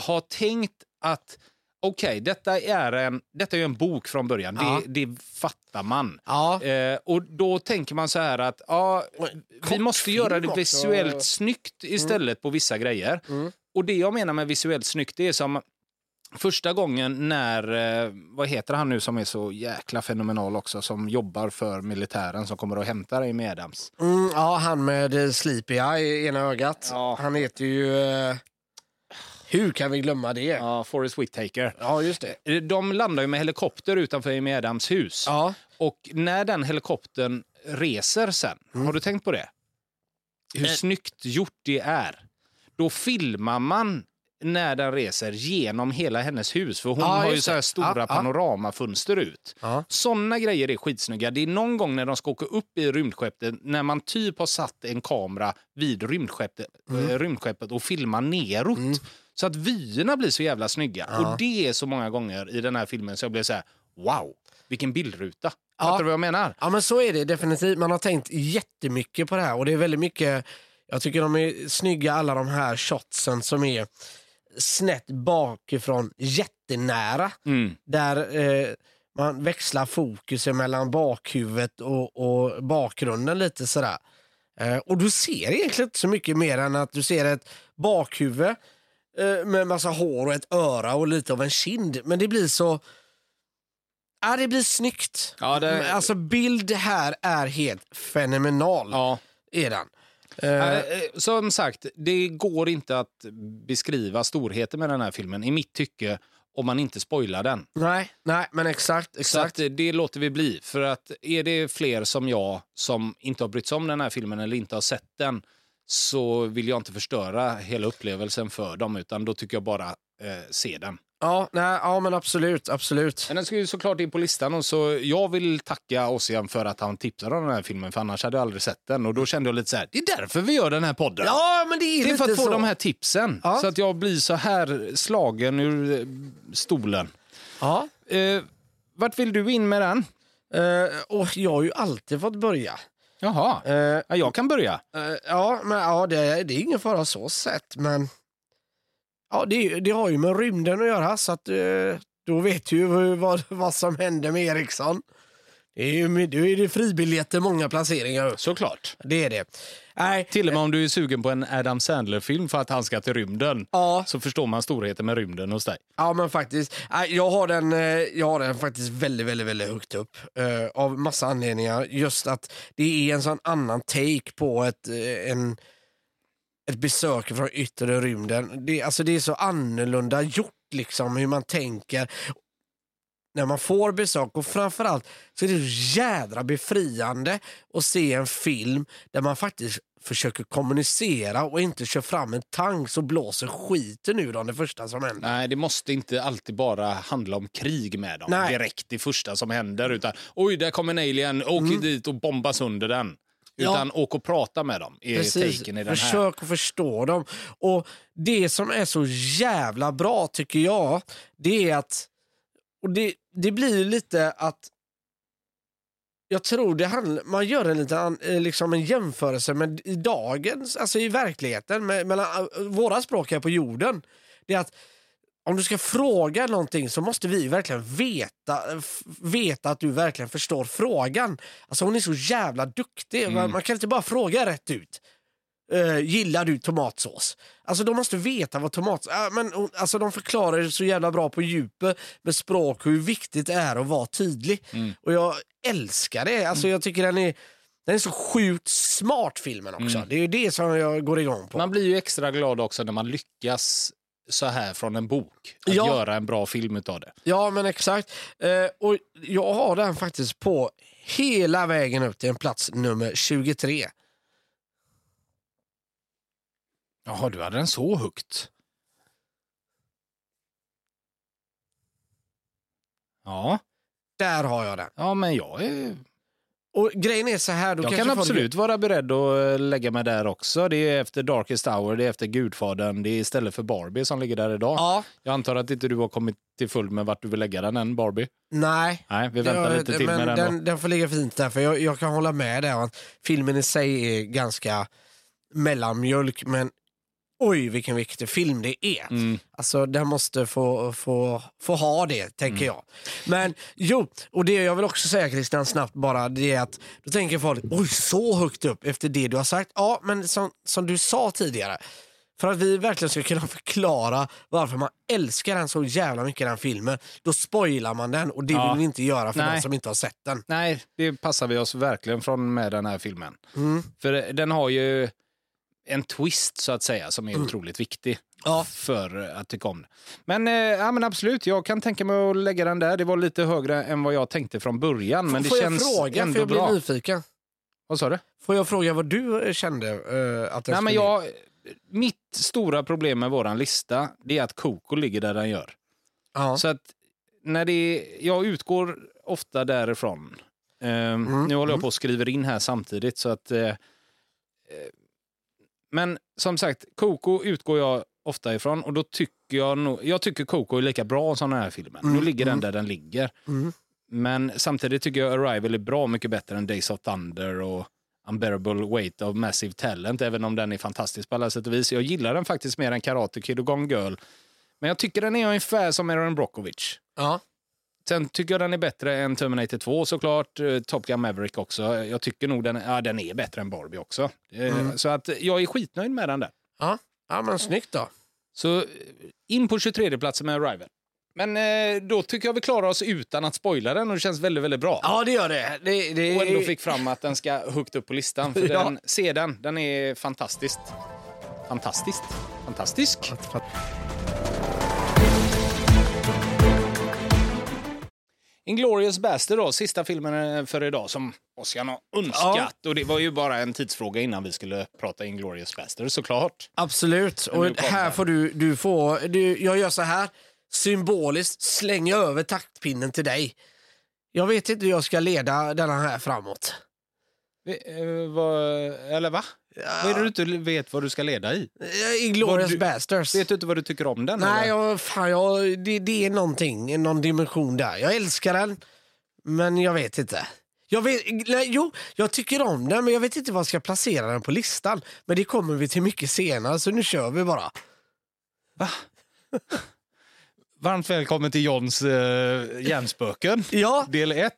har tänkt att okej, detta, är en, detta är en bok från början. Ja. Det, det fattar man. Ja. Eh, och då tänker man så här att ja, vi måste göra det också. visuellt snyggt istället på vissa grejer. Mm. Och det jag menar med visuellt snyggt det är som första gången när, eh, vad heter han nu som är så jäkla fenomenal också, som jobbar för militären som kommer och hämtar Amy Adams. Mm, ja, han med eh, Sleepy Eye i ena ögat. Ja. Han heter ju... Hur kan vi glömma det? Ja, Ja, Forrest Whitaker. just det. Eh, De landar ju med helikopter utanför Amy Adams hus. Ja. Och när den helikoptern reser sen, har du tänkt på det? Hur Mm. Eh. snyggt gjort det är. Då filmar man när den reser genom hela hennes hus. För hon Ja, har ju så stora Ja, ja. panoramafönster ut. Ja. Såna grejer är skitsnygga. Det är någon gång när de ska åka upp i rymdskeppet när man typ har satt en kamera vid rymdskeppet, Mm. eh, rymdskeppet och filmar neråt. Så att vyerna blir så jävla snygga. Ja. Och det är så många gånger i den här filmen så jag blir så här, wow, vilken bildruta. Ja. Fattar du vad jag menar? ja, men så är det definitivt. Man har tänkt jättemycket på det här och det är väldigt mycket... Jag tycker de är snygga alla de här shotsen som är snett bakifrån, jättenära. Mm. Där eh, man växlar fokusen mellan bakhuvudet och, och bakgrunden lite sådär. Eh, och du ser egentligen inte så mycket mer än att du ser ett bakhuvud med massa hår och ett öra och lite av en kind. Men det blir så... Ja, det blir snyggt. Ja, det- Alltså bild här är helt fenomenal. Ja. Är den. Eh, Eh, eh, Som sagt, det går inte att beskriva storheten med den här filmen i mitt tycke om man inte spoilar den. nej, nej, men exakt. Så exakt. eh, det låter vi bli. För att är det fler som jag som inte har brytt sig om den här filmen eller inte har sett den så vill jag inte förstöra hela upplevelsen för dem utan då tycker jag bara eh, se den. Ja, nej, ja, men absolut. absolut. Men den ska ju såklart in på listan och så jag vill tacka Ossian för att han tipsade om den här filmen för annars hade jag aldrig sett den och då kände jag lite så här, det är därför vi gör den här podden. Ja, men det är, det är för att få så. de här tipsen Ja. så att jag blir så här slagen ur eh, stolen. Ja. Eh, vart vill du in med den? Eh, och jag har ju alltid fått börja. Jaha, Eh, ja, jag kan börja. Eh, ja, men ja, det, det är ingen fara så sett, men ja, det, det har ju med rymden att göra, så att eh, då vet du ju vad, vad som händer med Ericsson. Det är ju med- då är det fribiljetter många placeringar. Såklart. Det är det. Nej, Till och med om du är sugen på en Adam Sandler-film för att han ska till rymden ja, så förstår man storheten med rymden hos dig. ja, men faktiskt. Nej, jag, har den, eh, jag har den faktiskt väldigt, väldigt, väldigt högt upp. eh, av massa anledningar. Just att det är en sån annan take på ett, eh, en, ett besök från yttre rymden. Det, alltså det är så annorlunda gjort liksom hur man tänker när man får besök och framförallt så är det så jädra befriande att se en film där man faktiskt försöker kommunicera och inte kör fram en tank och blåser skiten ur dem det första som händer. Nej, det måste inte alltid bara handla om krig med dem Nej. direkt det första som händer. Utan oj, där kommer en alien, åk dit och bomba sönder den. Mm. Ja. Utan åk och prata med dem är Precis. taken i den här. Försök att förstå dem. Och Det som är så jävla bra tycker jag, det är att... Och det, det blir lite att... Jag tror det handlar, man gör en liten eh, liksom en jämförelse med i dagens, alltså i verkligheten, med, mellan eh, våra språk här på jorden. Det är att om du ska fråga någonting så måste vi verkligen veta, veta att du verkligen förstår frågan. Alltså hon är så jävla duktig. Mm. Man, man kan inte bara fråga rätt ut. Eh, gillar du tomatsås? Alltså de måste veta vad tomatsås... Uh, men, alltså, de förklarar det så jävla bra på djupet med språk hur viktigt det är att vara tydlig. Mm. Och jag älskar det. Alltså, Jag tycker den är, den är så sjukt smart filmen också. Det är det som jag går igång på. Man blir ju extra glad också när man lyckas så här från en bok. Att Ja. göra en bra film utav det. Ja, men exakt. Eh, och jag har den faktiskt på hela vägen upp till en plats nummer 23. Jaha, du hade den så högt? Ja, Där har jag den. ja men jag, är, Och grejen är så här... Då jag kan folk- absolut vara beredd att eh, lägga mig där också. Det är efter Darkest Hour, det är efter Gudfadern, det är istället för Barbie som ligger där idag. Ja, Jag antar att inte du har kommit till full med vart du vill lägga den än, Barbie? nej. Nej, vi väntar Ja, lite till men med den, den, den får ligga fint där, för jag, jag kan hålla med där. Filmen i sig är ganska mellanmjölk, men oj vilken viktig film det är. Mm. Alltså den måste få, få, få ha det, tänker Mm. jag. Men jo, och det jag vill också säga Christian snabbt bara, det är att då tänker folk, oj så högt upp efter det du har sagt. Ja, men som, som du sa tidigare, för att vi verkligen ska kunna förklara varför man älskar den så jävla mycket, den filmen, då spoilar man den och det Ja. vill vi inte göra för Nej. de som inte har sett den. Nej, det passar vi oss verkligen från med den här filmen. Mm. För den har ju en twist så att säga som är otroligt viktig Mm. Ja. för att tycka om det. Men, eh, ja, men absolut, jag kan tänka mig att lägga den där. Det var lite högre än vad jag tänkte från början. Men det Får jag känns fråga, ändå för jag blir bra. nyfiken. Vad sa du? Får jag fråga vad du eh, kände eh, att Nej, men jag, mitt stora problem med våran lista det är att Coco ligger där den gör. Ja. Så att när det är, jag utgår ofta därifrån. Ehm, Mm, nu håller jag mm. på och skriver in här samtidigt. så att... Men som sagt, Coco utgår jag ofta ifrån och då tycker jag nog, jag tycker Coco är lika bra som den här filmen. Mm, Nu ligger den mm. där den ligger. Mm. Men samtidigt tycker jag Arrival är bra mycket bättre än Days of Thunder och Unbearable Weight of Massive Talent, även om den är fantastisk på alla sätt och vis. Jag gillar den faktiskt mer än Karate Kid och Gone Girl. Men jag tycker den är ungefär som Aaron Brockovich. Ja. Sen tycker jag den är bättre än Terminator 2 såklart. Eh, Top Gun Maverick också. Jag tycker nog den, ja, den är bättre än Barbie också. Eh, Mm. Så att jag är skitnöjd med den där. Ja. ja, men snyggt då. Så eh, in på 23 platsen med Arrival. Men då tycker jag vi klarar oss utan att spoila den och det känns väldigt, väldigt bra. Ja, det gör det. det, det Och ändå fick fram att den ska högt upp på listan. För Ja. den, se den, den är fantastiskt. Fantastiskt. Fantastisk. Inglourious Bastard då, sista filmen eh, för idag som Oskar har önskat. Och det var ju bara en tidsfråga innan vi skulle prata Inglourious Bastard såklart. Absolut. Och här får du, du få, du, jag gör så här, symboliskt slänger jag över taktpinnen till dig. Jag vet inte hur jag ska leda denna här framåt. Eh, vad, eller va? Vad är det du inte vet vad du ska leda i? Eh, Inglourious Bastards. Vet du inte vad du tycker om den? Nej, jag, fan, jag, det, det är någonting, någon dimension där. Jag älskar den, men jag vet inte. Jag vet, nej, jo, jag tycker om den, men jag vet inte var jag ska placera den på listan. Men det kommer vi till mycket senare, så nu kör vi bara. Varmt välkommen till Johns uh, hjärnspöken. Ja, Del 1.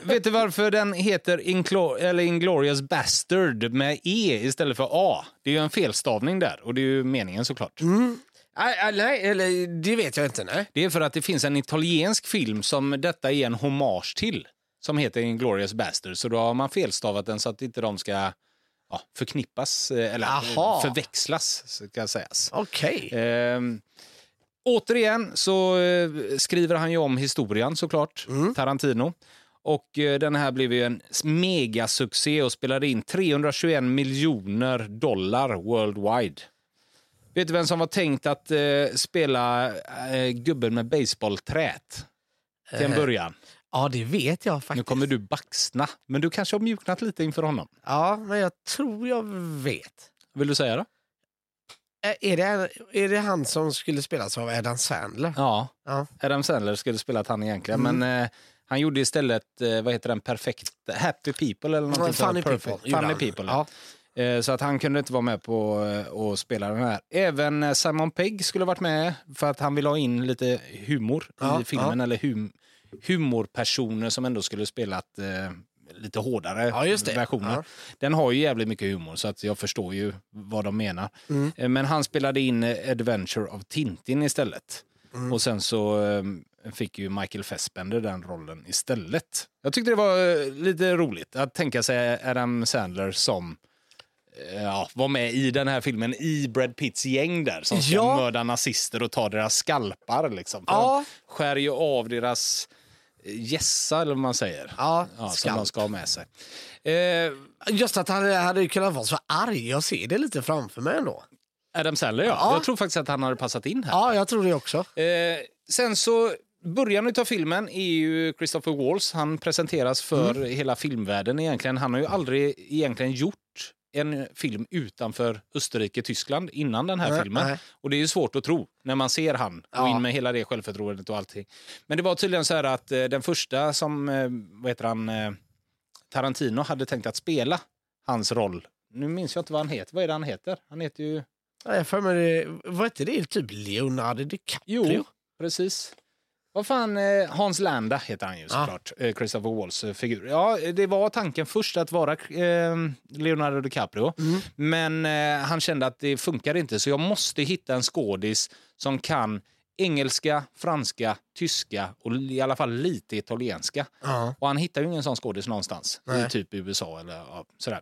Vet du varför den heter Inclo- eller Inglorious Bastard med E istället för A? Det är ju en felstavning där och det är ju meningen såklart. nej, nej, nej, eller det vet jag inte. Nej. Det är för att det finns en italiensk film som detta är en hommage till som heter Inglorious Bastard. Så då har man felstavat den så att inte de ska ja, förknippas eh, eller Aha. förväxlas ska sägas. Okej. Ehm, återigen så eh, skriver han ju om historien såklart, Tarantino. Och eh, den här blev ju en megasuccé och spelade in 321 miljoner dollar worldwide. Vet du vem som var tänkt att eh, spela eh, gubben med baseballträt till en Eh, början? Ja, det vet jag Nu faktiskt. kommer du baxna, men du kanske har mjuknat lite inför honom. Ja, men jag tror jag vet. Vill du säga det? Eh, Är det, är det han som skulle spelas av Adam Sandler? Ja, Ja. Adam Sandler skulle spelat han egentligen, Mm. men eh, han gjorde istället, eh, vad heter den, perfekt, Happy People eller någonting Funny. People. Funny. People. Ja. Eh, så att han kunde inte vara med på eh, att spela den här. Även eh, Simon Pegg skulle varit med för att han ville ha in lite humor Ja, i filmen, eller hum, humorpersoner som ändå skulle spelat eh, lite hårdare Ja, versioner. Ja. Den har ju jävligt mycket humor så att jag förstår ju vad de menar. Mm. Eh, Men han spelade in eh, Adventure of Tintin istället. Mm. Och sen så eh, fick ju Michael Fassbender den rollen istället. Jag tyckte det var lite roligt att tänka sig Adam Sandler som ja, var med i den här filmen i Brad Pitts gäng där som ska Ja. mörda nazister och ta deras skalpar. Liksom. Ja. Skär ju av deras gässa, eller vad man säger. Ja, Ja, som skalp. de ska ha med sig. Eh, Just att han hade kunnat vara så arg. Jag ser det lite framför mig ändå. Adam Sandler, ja. Ja. Jag tror faktiskt att han hade passat in här. Ja, jag tror det också. Eh, sen så, början av filmen är ju Christopher Waltz. Han presenteras för Mm. hela filmvärlden egentligen. Han har ju aldrig egentligen gjort en film utanför Österrike, Tyskland innan den här Nej, filmen. nej. Och det är ju svårt att tro när man ser han och Ja. in med hela det självförtroendet och allting. Men det var tydligen så här att eh, den första som, eh, vad heter han, eh, Tarantino hade tänkt att spela hans roll. Nu minns jag inte vad han heter. Vad är det han heter? Han heter ju... Jag för mig, var inte det typ Leonardo DiCaprio? Jo, precis. Vad fan, eh, Hans Landa heter han ju Ja. såklart, eh, Christopher Waltz eh, figur. Ja, det var tanken först att vara Leonardo DiCaprio, Mm. men han kände att det funkar inte så jag måste hitta en skådis som kan engelska, franska, tyska och i alla fall lite italienska. Ja. Och han hittar ju ingen sån skådis någonstans, i Nej. typ USA eller ja, sådär.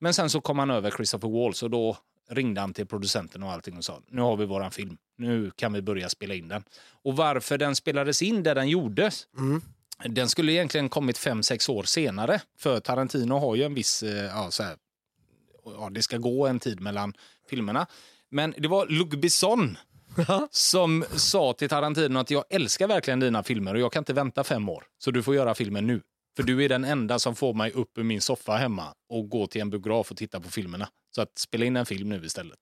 Men sen så kom han över Christopher Waltz och då ringde han till producenten och allting och sa nu har vi våran film, nu kan vi börja spela in den. Och varför den spelades in där den gjordes, Mm. den skulle egentligen kommit fem sex år senare. För Tarantino har ju en viss, eh, ja, så här, ja, det ska gå en tid mellan filmerna. Men det var Luc Besson som sa till Tarantino att jag älskar verkligen dina filmer och jag kan inte vänta fem år. Så du får göra filmen nu. För du är den enda som får mig upp ur min soffa hemma och gå till en biograf och titta på filmerna. Så att spela in en film nu istället.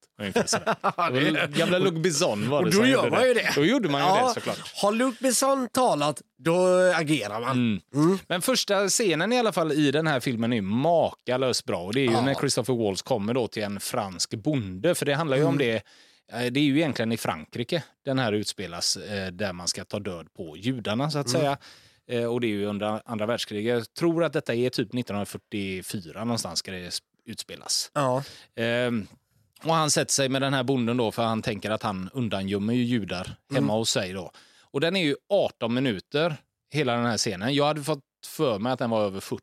Gamla Luc Besson var Och det då som gör man ju det. Då gjorde man ju Ja, det såklart. Har Luc Besson talat, då agerar man. Mm. Men första scenen i alla fall i den här filmen är makalöst bra. Och det är ju Ja. när Christopher Waltz kommer då till en fransk bonde. För det handlar ju om det. eh, Det är ju egentligen i Frankrike den här utspelas eh, där man ska ta död på judarna så att säga. Eh, Och det är ju under andra världskriget. Jag tror att detta är typ 1944 någonstans ska det utspelas. Ja. Ehm, och han sätter sig med den här bonden då för han tänker att han undangömmer ju judar hemma hos sig då. Och den är ju 18 minuter, hela den här scenen. Jag hade fått för mig att den var över 40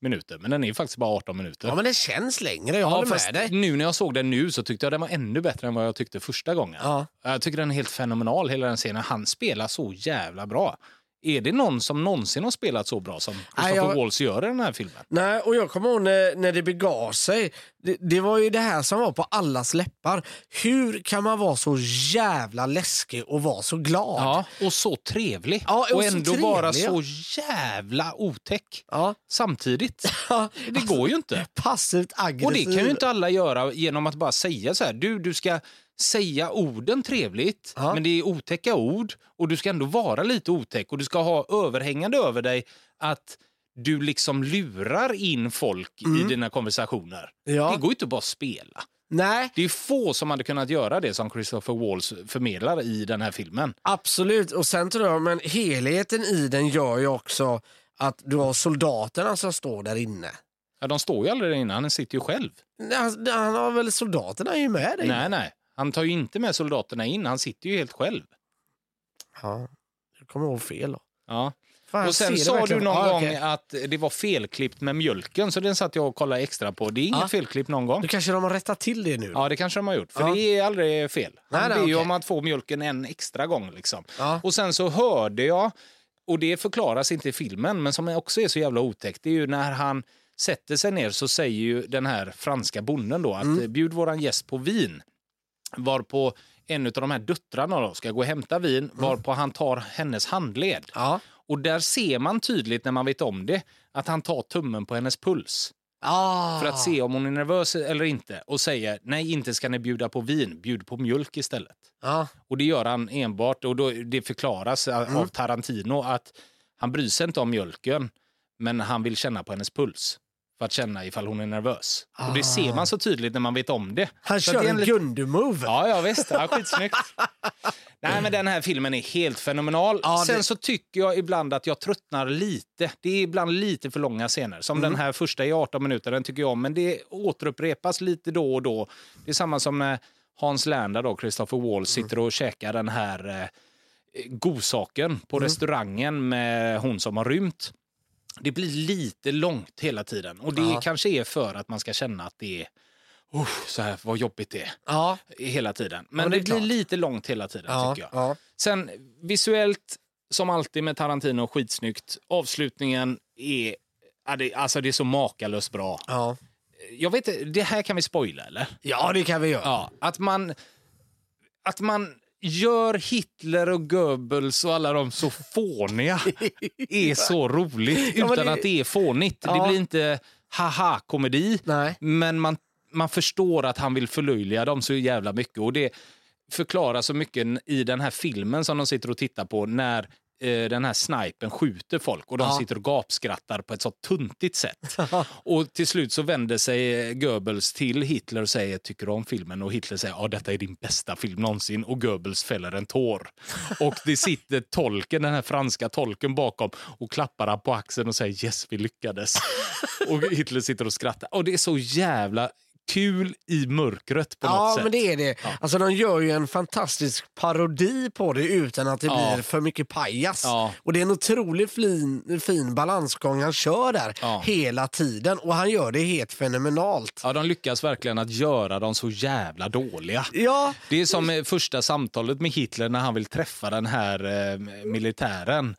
minuter, men den är faktiskt bara 18 minuter. ja, men det känns längre. Jag håller fast med dig. nu när jag såg den nu så tyckte jag den var ännu bättre än vad jag tyckte första gången. Ja. Jag tycker den är helt fenomenal, hela den scenen. Han spelar så jävla bra Är det någon som någonsin har spelat så bra som Christopher jag- Waltz gör i den här filmen? Nej, och jag kommer ihåg när, när det begav sig. Det, det var ju det här som var på allas läppar. Hur kan man vara så jävla läskig och vara så glad? Ja, och så trevlig. Ja, och och ändå trevlig, ja. så jävla otäck Ja. samtidigt. Ja, Det går ju inte. Passivt aggressiv. Och det kan ju inte alla göra genom att bara säga så här. Du, du ska säga orden trevligt, Ja. men det är otäcka ord och du ska ändå vara lite otäck och du ska ha överhängande över dig att du liksom lurar in folk i dina konversationer. Mm. Ja. Det går inte bara att spela. Nej, Det är få som hade kunnat göra det som Christopher Waltz förmedlar i den här filmen. absolut. Och sen tror jag, men helheten i den gör ju också att du har soldaterna som står där inne. Ja, de står ju aldrig där inne, han sitter ju själv. Han, han har väl soldaterna är ju med dig. Nej, nej. Han tar ju inte med soldaterna in, han sitter ju helt själv. Ja, jag kommer ihåg fel då. Ja. Fan, Och sen sa du någon Ja, gång okej. att det var felklippt med mjölken, så den satt jag och kollade extra på. Det är inget Ja. felklippt någon gång. Då kanske de har rättat till det nu. Ja, det kanske de har gjort, för Ja. det är aldrig fel. Han Nej, ber ju okej. om att få mjölken en extra gång. Liksom. Och sen så hörde jag, och det förklaras inte i filmen, men som också är så jävla otäckt, det är ju när han sätter sig ner så säger ju den här franska bonden då att Mm. bjud våran gäst på vin. Varpå en av de här döttrarna då ska gå och hämta vin, varpå han tar hennes handled. Mm. Ja. Och där ser man tydligt när man vet om det att han tar tummen på hennes puls Ah. för att se om hon är nervös eller inte och säger nej, inte ska ni bjuda på vin, bjud på mjölk istället. Ja. Och det gör han enbart och då, det förklaras Mm. av Tarantino att han bryr sig inte om mjölken, men han vill känna på hennes puls för att känna ifall hon är nervös. Och det ser man så tydligt när man vet om det. Ah. Han Så kör det en lite- Gundu-move. Ja, ja visst. Ja, skitsnyggt. Nej, men den här filmen är helt fenomenal. Ja, det- Sen så tycker jag ibland att jag tröttnar lite. Det är ibland lite för långa scener. Som Mm. den här första i 18 minuter, den tycker jag om. Men det återupprepas lite då och då. Det är samma som när Hans Landa, då, Christopher Wall, Mm. sitter och käkar den här eh, godsaken på Mm. restaurangen med hon som har rymt. Det blir lite långt hela tiden. Och det Ja. kanske är för att man ska känna att det är "Oh, så här, vad jobbigt det är Ja. hela tiden. Men Ja, det det, blir klart. lite långt hela tiden Ja. tycker jag. Ja. Sen visuellt, som alltid med Tarantino, skitsnyggt. Avslutningen är, alltså det är så makalöst bra. Ja. Jag vet det här kan vi spoila eller? ja, det kan vi göra. Att man, att man gör Hitler och Goebbels och alla de så fåniga är så roligt Ja, utan det- att det är fånigt. Ja. Det blir inte haha-komedi. Men man, man förstår att han vill förlöjliga dem så jävla mycket. Och det förklarar så mycket i den här filmen som de sitter och tittar på när eh, den här snipen skjuter folk och de Ja. sitter och gapskrattar på ett så tuntigt sätt. och till slut så vänder sig Goebbels till Hitler och säger tycker du om filmen? Och Hitler säger ja detta är din bästa film någonsin och Goebbels fäller en tår. och det sitter tolken, den här franska tolken bakom och klappar på axeln och säger yes vi lyckades. och Hitler sitter och skrattar. Och det är så jävla kul i mörkret på något Ja, sätt. men det är det. Alltså, de gör ju en fantastisk parodi på det utan att det Ja. blir för mycket pajas. Ja. Och det är en otroligt fin, fin balansgång han kör där Ja. hela tiden. Och han gör det helt fenomenalt. Ja, de lyckas verkligen att göra dem så jävla dåliga. Ja, Det är som första samtalet med Hitler när han vill träffa den här eh, militären.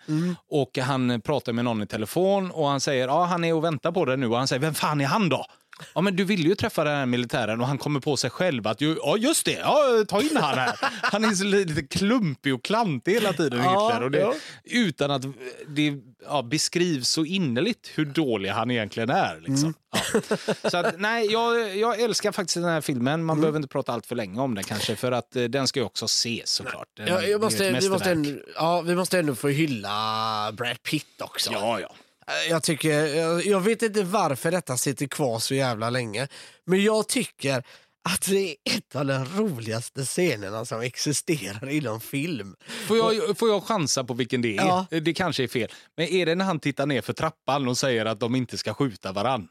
Och Han pratar med någon i telefon och han säger ja han är och väntar på det nu. Och han säger vem fan är han då? Ja, men du vill ju träffa den här militären och han kommer på sig själv att ju, ja just det, ja, ta in han här. Han är så lite klumpig och klantig hela tiden Ja, Hitler. Och det, ja. Utan att det ja, beskrivs så innerligt hur dålig han egentligen är. Liksom. Ja. Så att, nej, jag, jag älskar faktiskt den här filmen. Man behöver inte prata allt för länge om den kanske för att eh, den ska ju också ses såklart. Den, jag måste, vi, måste ändå, ja, vi måste ändå få hylla Brad Pitt också. Ja, ja. Jag, tycker, jag, jag vet inte varför detta sitter kvar så jävla länge. Men jag tycker att det är ett av de roligaste scenerna som existerar inom film. Får jag, får jag chansa på vilken det är? Ja. Det kanske är fel. Men är det när han tittar ner för trappan och säger att de inte ska skjuta varann?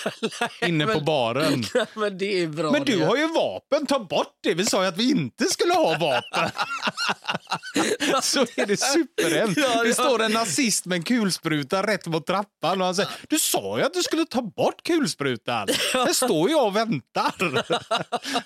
Inne på baren. men det är bra Men du det. har ju vapen, ta bort det! Vi sa ju att vi inte skulle ha vapen. Så är det superhemskt. Ja, Det står en nazist med en kulspruta rätt mot trappan och han säger du sa ju att du skulle ta bort kulsprutan. Här står jag och väntar.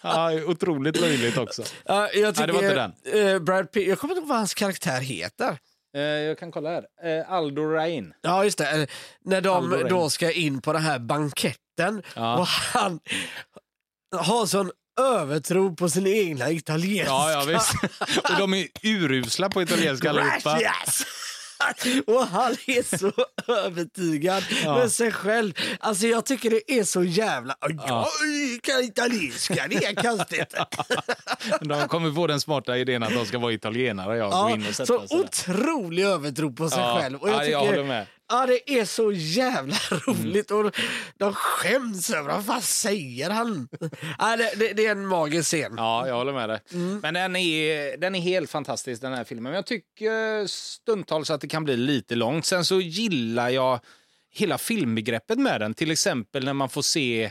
Ja, otroligt löjligt också. Ja, jag tycker, det var inte eh, Brad Pitt, jag kommer inte ihåg vad hans karaktär heter. Eh, jag kan kolla här. Eh, Aldo Rain. Ja, just det. Eh, När de då ska in på den här banketten Ja. och han har sån övertro på sin egna italienska. Ja, ja visst. Och de är urusla på italienska allihopa. Gracias! Och han är så övertygad Ja. med sig själv. Alltså jag tycker det är så jävla... Ja. Jag kan italienska, det är konstigt. De kommer på den smarta idén att de ska vara italienare. Jag, Ja, så otrolig övertro på sig Ja, själv. Och jag, ja, tycker, jag håller med. Ja, det är så jävla roligt. Och de skäms över vad fan säger han? ja, det, det, det är en magisk scen. Ja, jag håller med dig. Mm. Men den är, den är helt fantastisk den här filmen. Men jag tycker stundtals att det kan bli lite långt. Sen så gillar jag hela filmbegreppet med den. Till exempel när man får se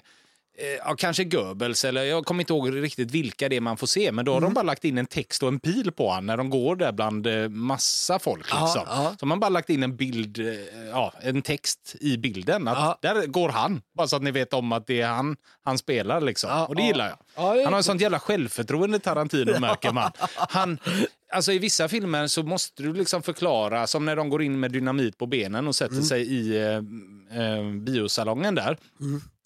Ja, kanske Goebbels, eller jag kommer inte ihåg riktigt vilka det är man får se. Men då har Mm. de bara lagt in en text och en pil på honom när de går där bland eh, massa folk. Liksom. ja. Så man bara lagt in en bild, eh, ja, en text i bilden. Att. Där går han, bara så att ni vet om att det är han han spelar. Liksom. Och det gillar jag. Han har ett sånt jävla självförtroende, Tarantino, märker man. Han, alltså I vissa filmer så måste du liksom förklara, som när de går in med dynamit på benen och sätter sig i eh, eh, biosalongen där.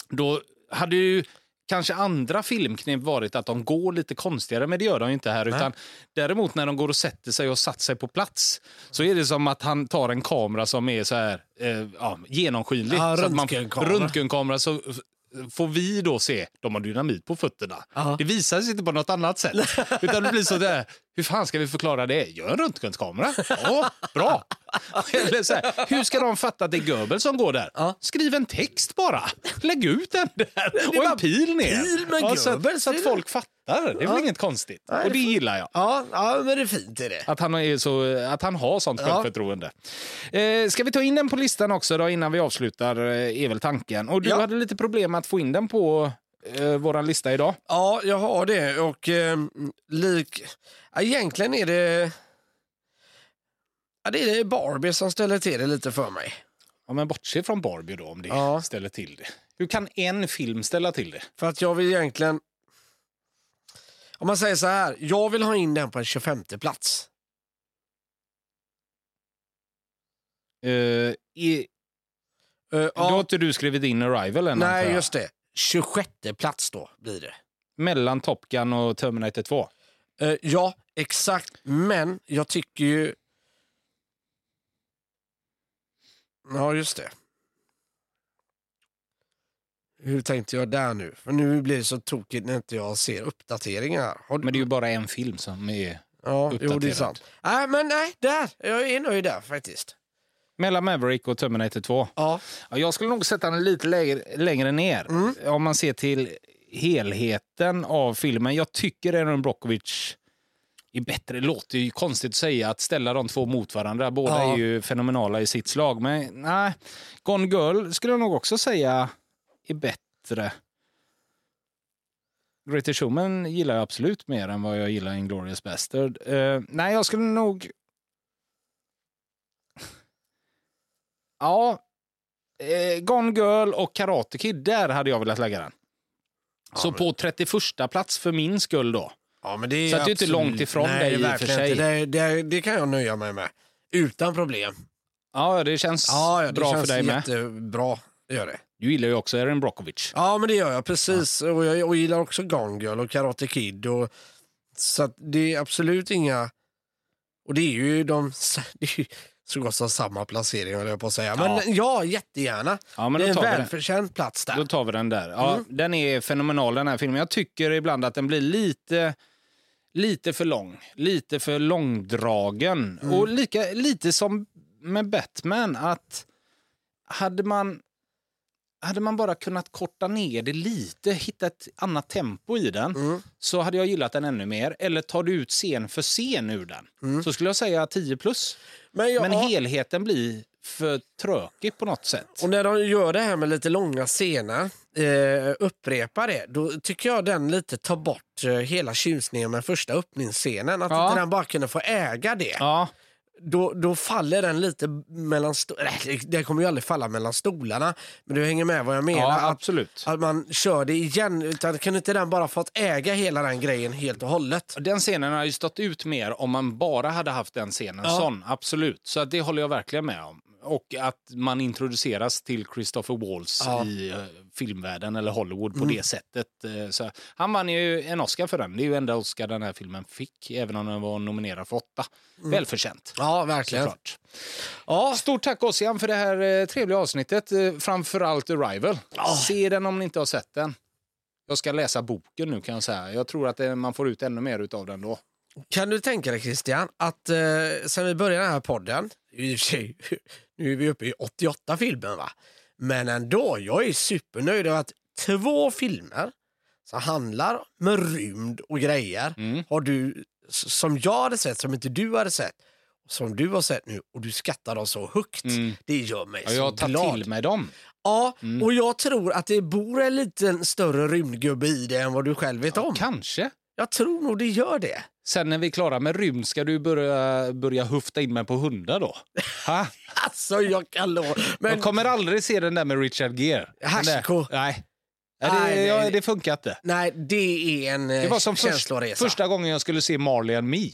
Då hade ju kanske andra filmknep varit att de går lite konstigare, men det gör de inte här. Utan däremot när de går och sätter sig och satt sig på plats så är det som att han tar en kamera som är så här eh, ja, genomskinlig. Ja, så att man- röntgenkamera. röntgenkamera så får vi då se, de har dynamit på fötterna. Ja. Det visar sig inte på något annat sätt. Utan det blir så där, hur fan ska vi förklara det? Gör en röntgenkamera. Ja, bra. Eller så här, hur ska de fatta att det är Goebbels som går där? Ja. Skriv en text bara. Lägg ut den där. Och en pil ner. pil med så, att, så att folk fattar. Det är väl Ja. inget konstigt. Nej, och det gillar jag. Ja, ja, men det är fint är det. Att han, är så, att han har sånt Ja. självförtroende. Eh, ska vi ta in den på listan också då, innan vi avslutar, eh, är väl tanken. Och du Ja. hade lite problem att få in den på eh, vår lista idag. Ja, jag har det. Och eh, lik... Ja, egentligen är det... Ja, det är Barbie som ställer till det lite för mig. Ja, men bortse från Barbie då, om det Ja. ställer till det. Hur kan en film ställa till det? För att jag vill egentligen... Om man säger så här, jag vill ha in den på en 25 plats. Eh, i, Uh, Då har ja, inte du skrivit in Arrival än, antar nej, jag. just det. 26 plats då blir det. Mellan Top Gun och Terminator 2. Eh, ja, exakt. Men jag tycker ju... Ja, just det. Hur tänkte jag där nu? För nu blir det så tokigt när inte jag ser uppdateringar. Du... Men det är ju bara en film som är... ja, jo, det är uppdaterad. sant. Nej, men nej, där. Jag är nöjd där faktiskt. Mellan Maverick och Terminator 2. Ja, Ja, jag skulle nog sätta den lite lägre, längre ner. Mm. Om man ser till helheten av filmen. Jag tycker Aaron Brockovich är bättre. Det låter ju konstigt att säga att ställa de två mot varandra. Båda Ja. är ju fenomenala i sitt slag. Men nej, Gone Girl skulle jag nog också säga är bättre. Greatest Showman gillar jag absolut mer än vad jag gillar Inglourious Bastard. Eh, nej, jag skulle nog... Ja, eh, Gone Girl och Karate Kid, där hade jag velat lägga den. Så men- på 31 plats för min skull då. Ja men det är Så att det är inte absolut- långt ifrån nej, dig i och för sig. Det, det, det kan jag nöja mig med. Utan problem. Ja, det känns Ja, ja det bra känns för dig med. jättebra. Det gör det. Du gillar ju också Erin Brockovich. Ja, men det gör jag. Precis. Och jag och gillar också Gone Girl och Karate Kid. Och, så det är absolut inga... Och det är ju de... Det är så gott som samma placering, höll jag på att säga. Men Ja. ja, jättegärna. Ja, men det är en välförtjänt plats där. Då tar vi den där. Ja, Mm. Den är fenomenal den här filmen. Jag tycker ibland att den blir lite, lite för lång. Lite för långdragen. Mm. Och lika, lite som med Batman. att hade man, hade man bara kunnat korta ner det lite, hitta ett annat tempo i den, Mm. så hade jag gillat den ännu mer. Eller tar du ut scen för scen ur den, Mm. så skulle jag säga 10 plus. Men, ja, Men helheten blir för trökig på något sätt. Och när de gör det här med lite långa scener, eh, upprepar det, då tycker jag den lite tar bort eh, hela tjusningen med första öppningsscenen. Att Ja. inte den bara kunde få äga det. Ja, då, då faller den lite mellan... sto- Nej, Den kommer ju aldrig falla mellan stolarna. Men du hänger med vad jag menar. Ja, att, absolut. att man kör det igen. Utan kan inte den bara fått äga hela den grejen helt och hållet? Den scenen har ju stått ut mer om man bara hade haft den scenen sån. Absolut. Så att det håller jag verkligen med om. Och att man introduceras till Christopher Waltz Ja. i eh, filmvärlden eller Hollywood på det sättet. Eh, så han vann ju en Oscar för den. Det är ju enda Oscar den här filmen fick, även om den var nominerad för åtta. Välförtjänt. Ja, verkligen. Såklart. Ja, Stort tack Ossian för det här eh, trevliga avsnittet. Framförallt Arrival. Se den om ni inte har sett den. Jag ska läsa boken nu kan jag säga. Jag tror att man får ut ännu mer av den då. Kan du tänka dig Christian att eh, sen vi började den här podden, i och för sig, nu är vi uppe i 88 filmer va? Men ändå, jag är supernöjd över att två filmer som handlar med rymd och grejer Mm. har du, som jag hade sett, som inte du hade sett, som du har sett nu och du skattar dem så högt. Det gör mig Mm. Ja, jag så glad. till mig dem. Ja, och jag tror att det bor en liten större rymdgubbe i det än vad du själv vet om. Kanske. Jag tror nog det gör det. Sen när vi är klara med rymd ska du börja, börja hufta in mig på hundar då? Ha? Alltså jag kan lova. Men Jag kommer aldrig se den där med Richard Gere. Hashiko. Nej. Nej, Nej, det, det- ja, det funkar inte. nej, det är en Det var som först, första gången jag skulle se Marley and Me.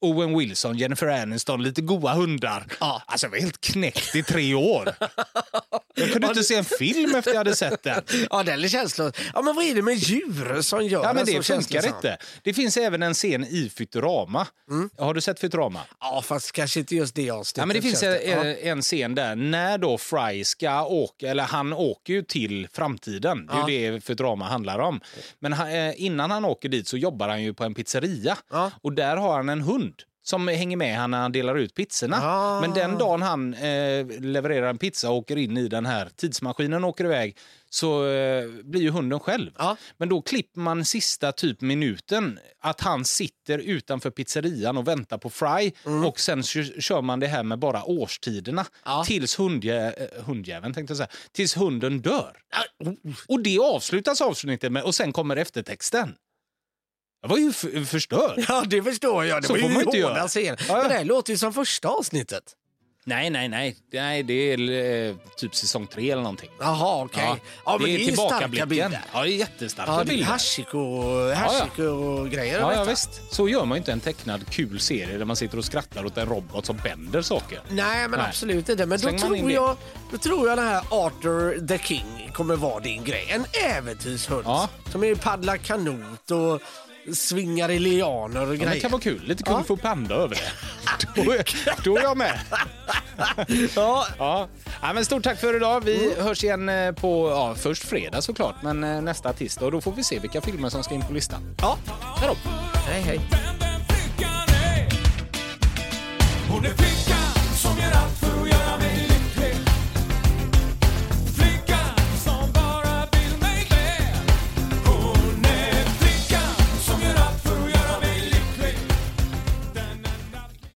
Owen Wilson, Jennifer Aniston, lite goa hundar. Ja. Alltså, jag var helt knäckt i tre år. Jag kunde inte se en film efter jag hade sett den. Ja, den är känslor. Ja, men vad är det med djur som gör Ja, men det funkar inte. Det finns även en scen i Futurama. Har du sett Futurama? Ja, fast kanske inte just det avsnittet. Ja, men det finns en, Ja. en scen där när då Fry ska åka, eller han åker ju till framtiden. Det är ju det Futurama handlar om. Men han, eh, innan han åker dit så jobbar han ju på en pizzeria. Ja. Och där har han en hund som hänger med han när han delar ut pizzorna. Ah. Men den dagen han eh, levererar en pizza och åker in i den här tidsmaskinen och åker iväg så eh, blir ju hunden själv. Ja. Men då klipper man sista typ minuten att han sitter utanför pizzerian och väntar på Fry och sen kö- kör man det här med bara årstiderna Ja. tills hundjä äh, hundjäveln tänkte jag säga, tills hunden dör. Och det avslutas avsnittet med och sen kommer eftertexten. Jag var ju förstörd. Ja, det förstår jag. Det Så var ju man inte göra. scener. Ja, ja. Men det här låter ju som första avsnittet. Nej, nej, nej. nej det är eh, typ säsong tre eller någonting. Jaha, okej. Ja, men det är ju starka bilder. Ja, det är jättestarka Ja, det är bilder. Hashiko, hashiko och grejer. Ja, vet ja, jag. visst. Så gör man inte en tecknad kul serie där man sitter och skrattar åt en robot som bänder saker. Nej, men Nej. absolut inte. Men då tror, jag, då tror jag den här Arthur the King kommer vara din grej. En äventyrshund Ja. som är paddlar kanot och svingar i lianer och grejer. Det kan vara kul. Lite kung fu panda över det. Då är, då är jag med. ja. ja. ja. men stort tack för idag. Vi mm. hörs igen eh, på ja, först fredag såklart, men eh, nästa tisdag. Då får vi se vilka filmer som ska in på listan. Ja, hej då. Hej, hej.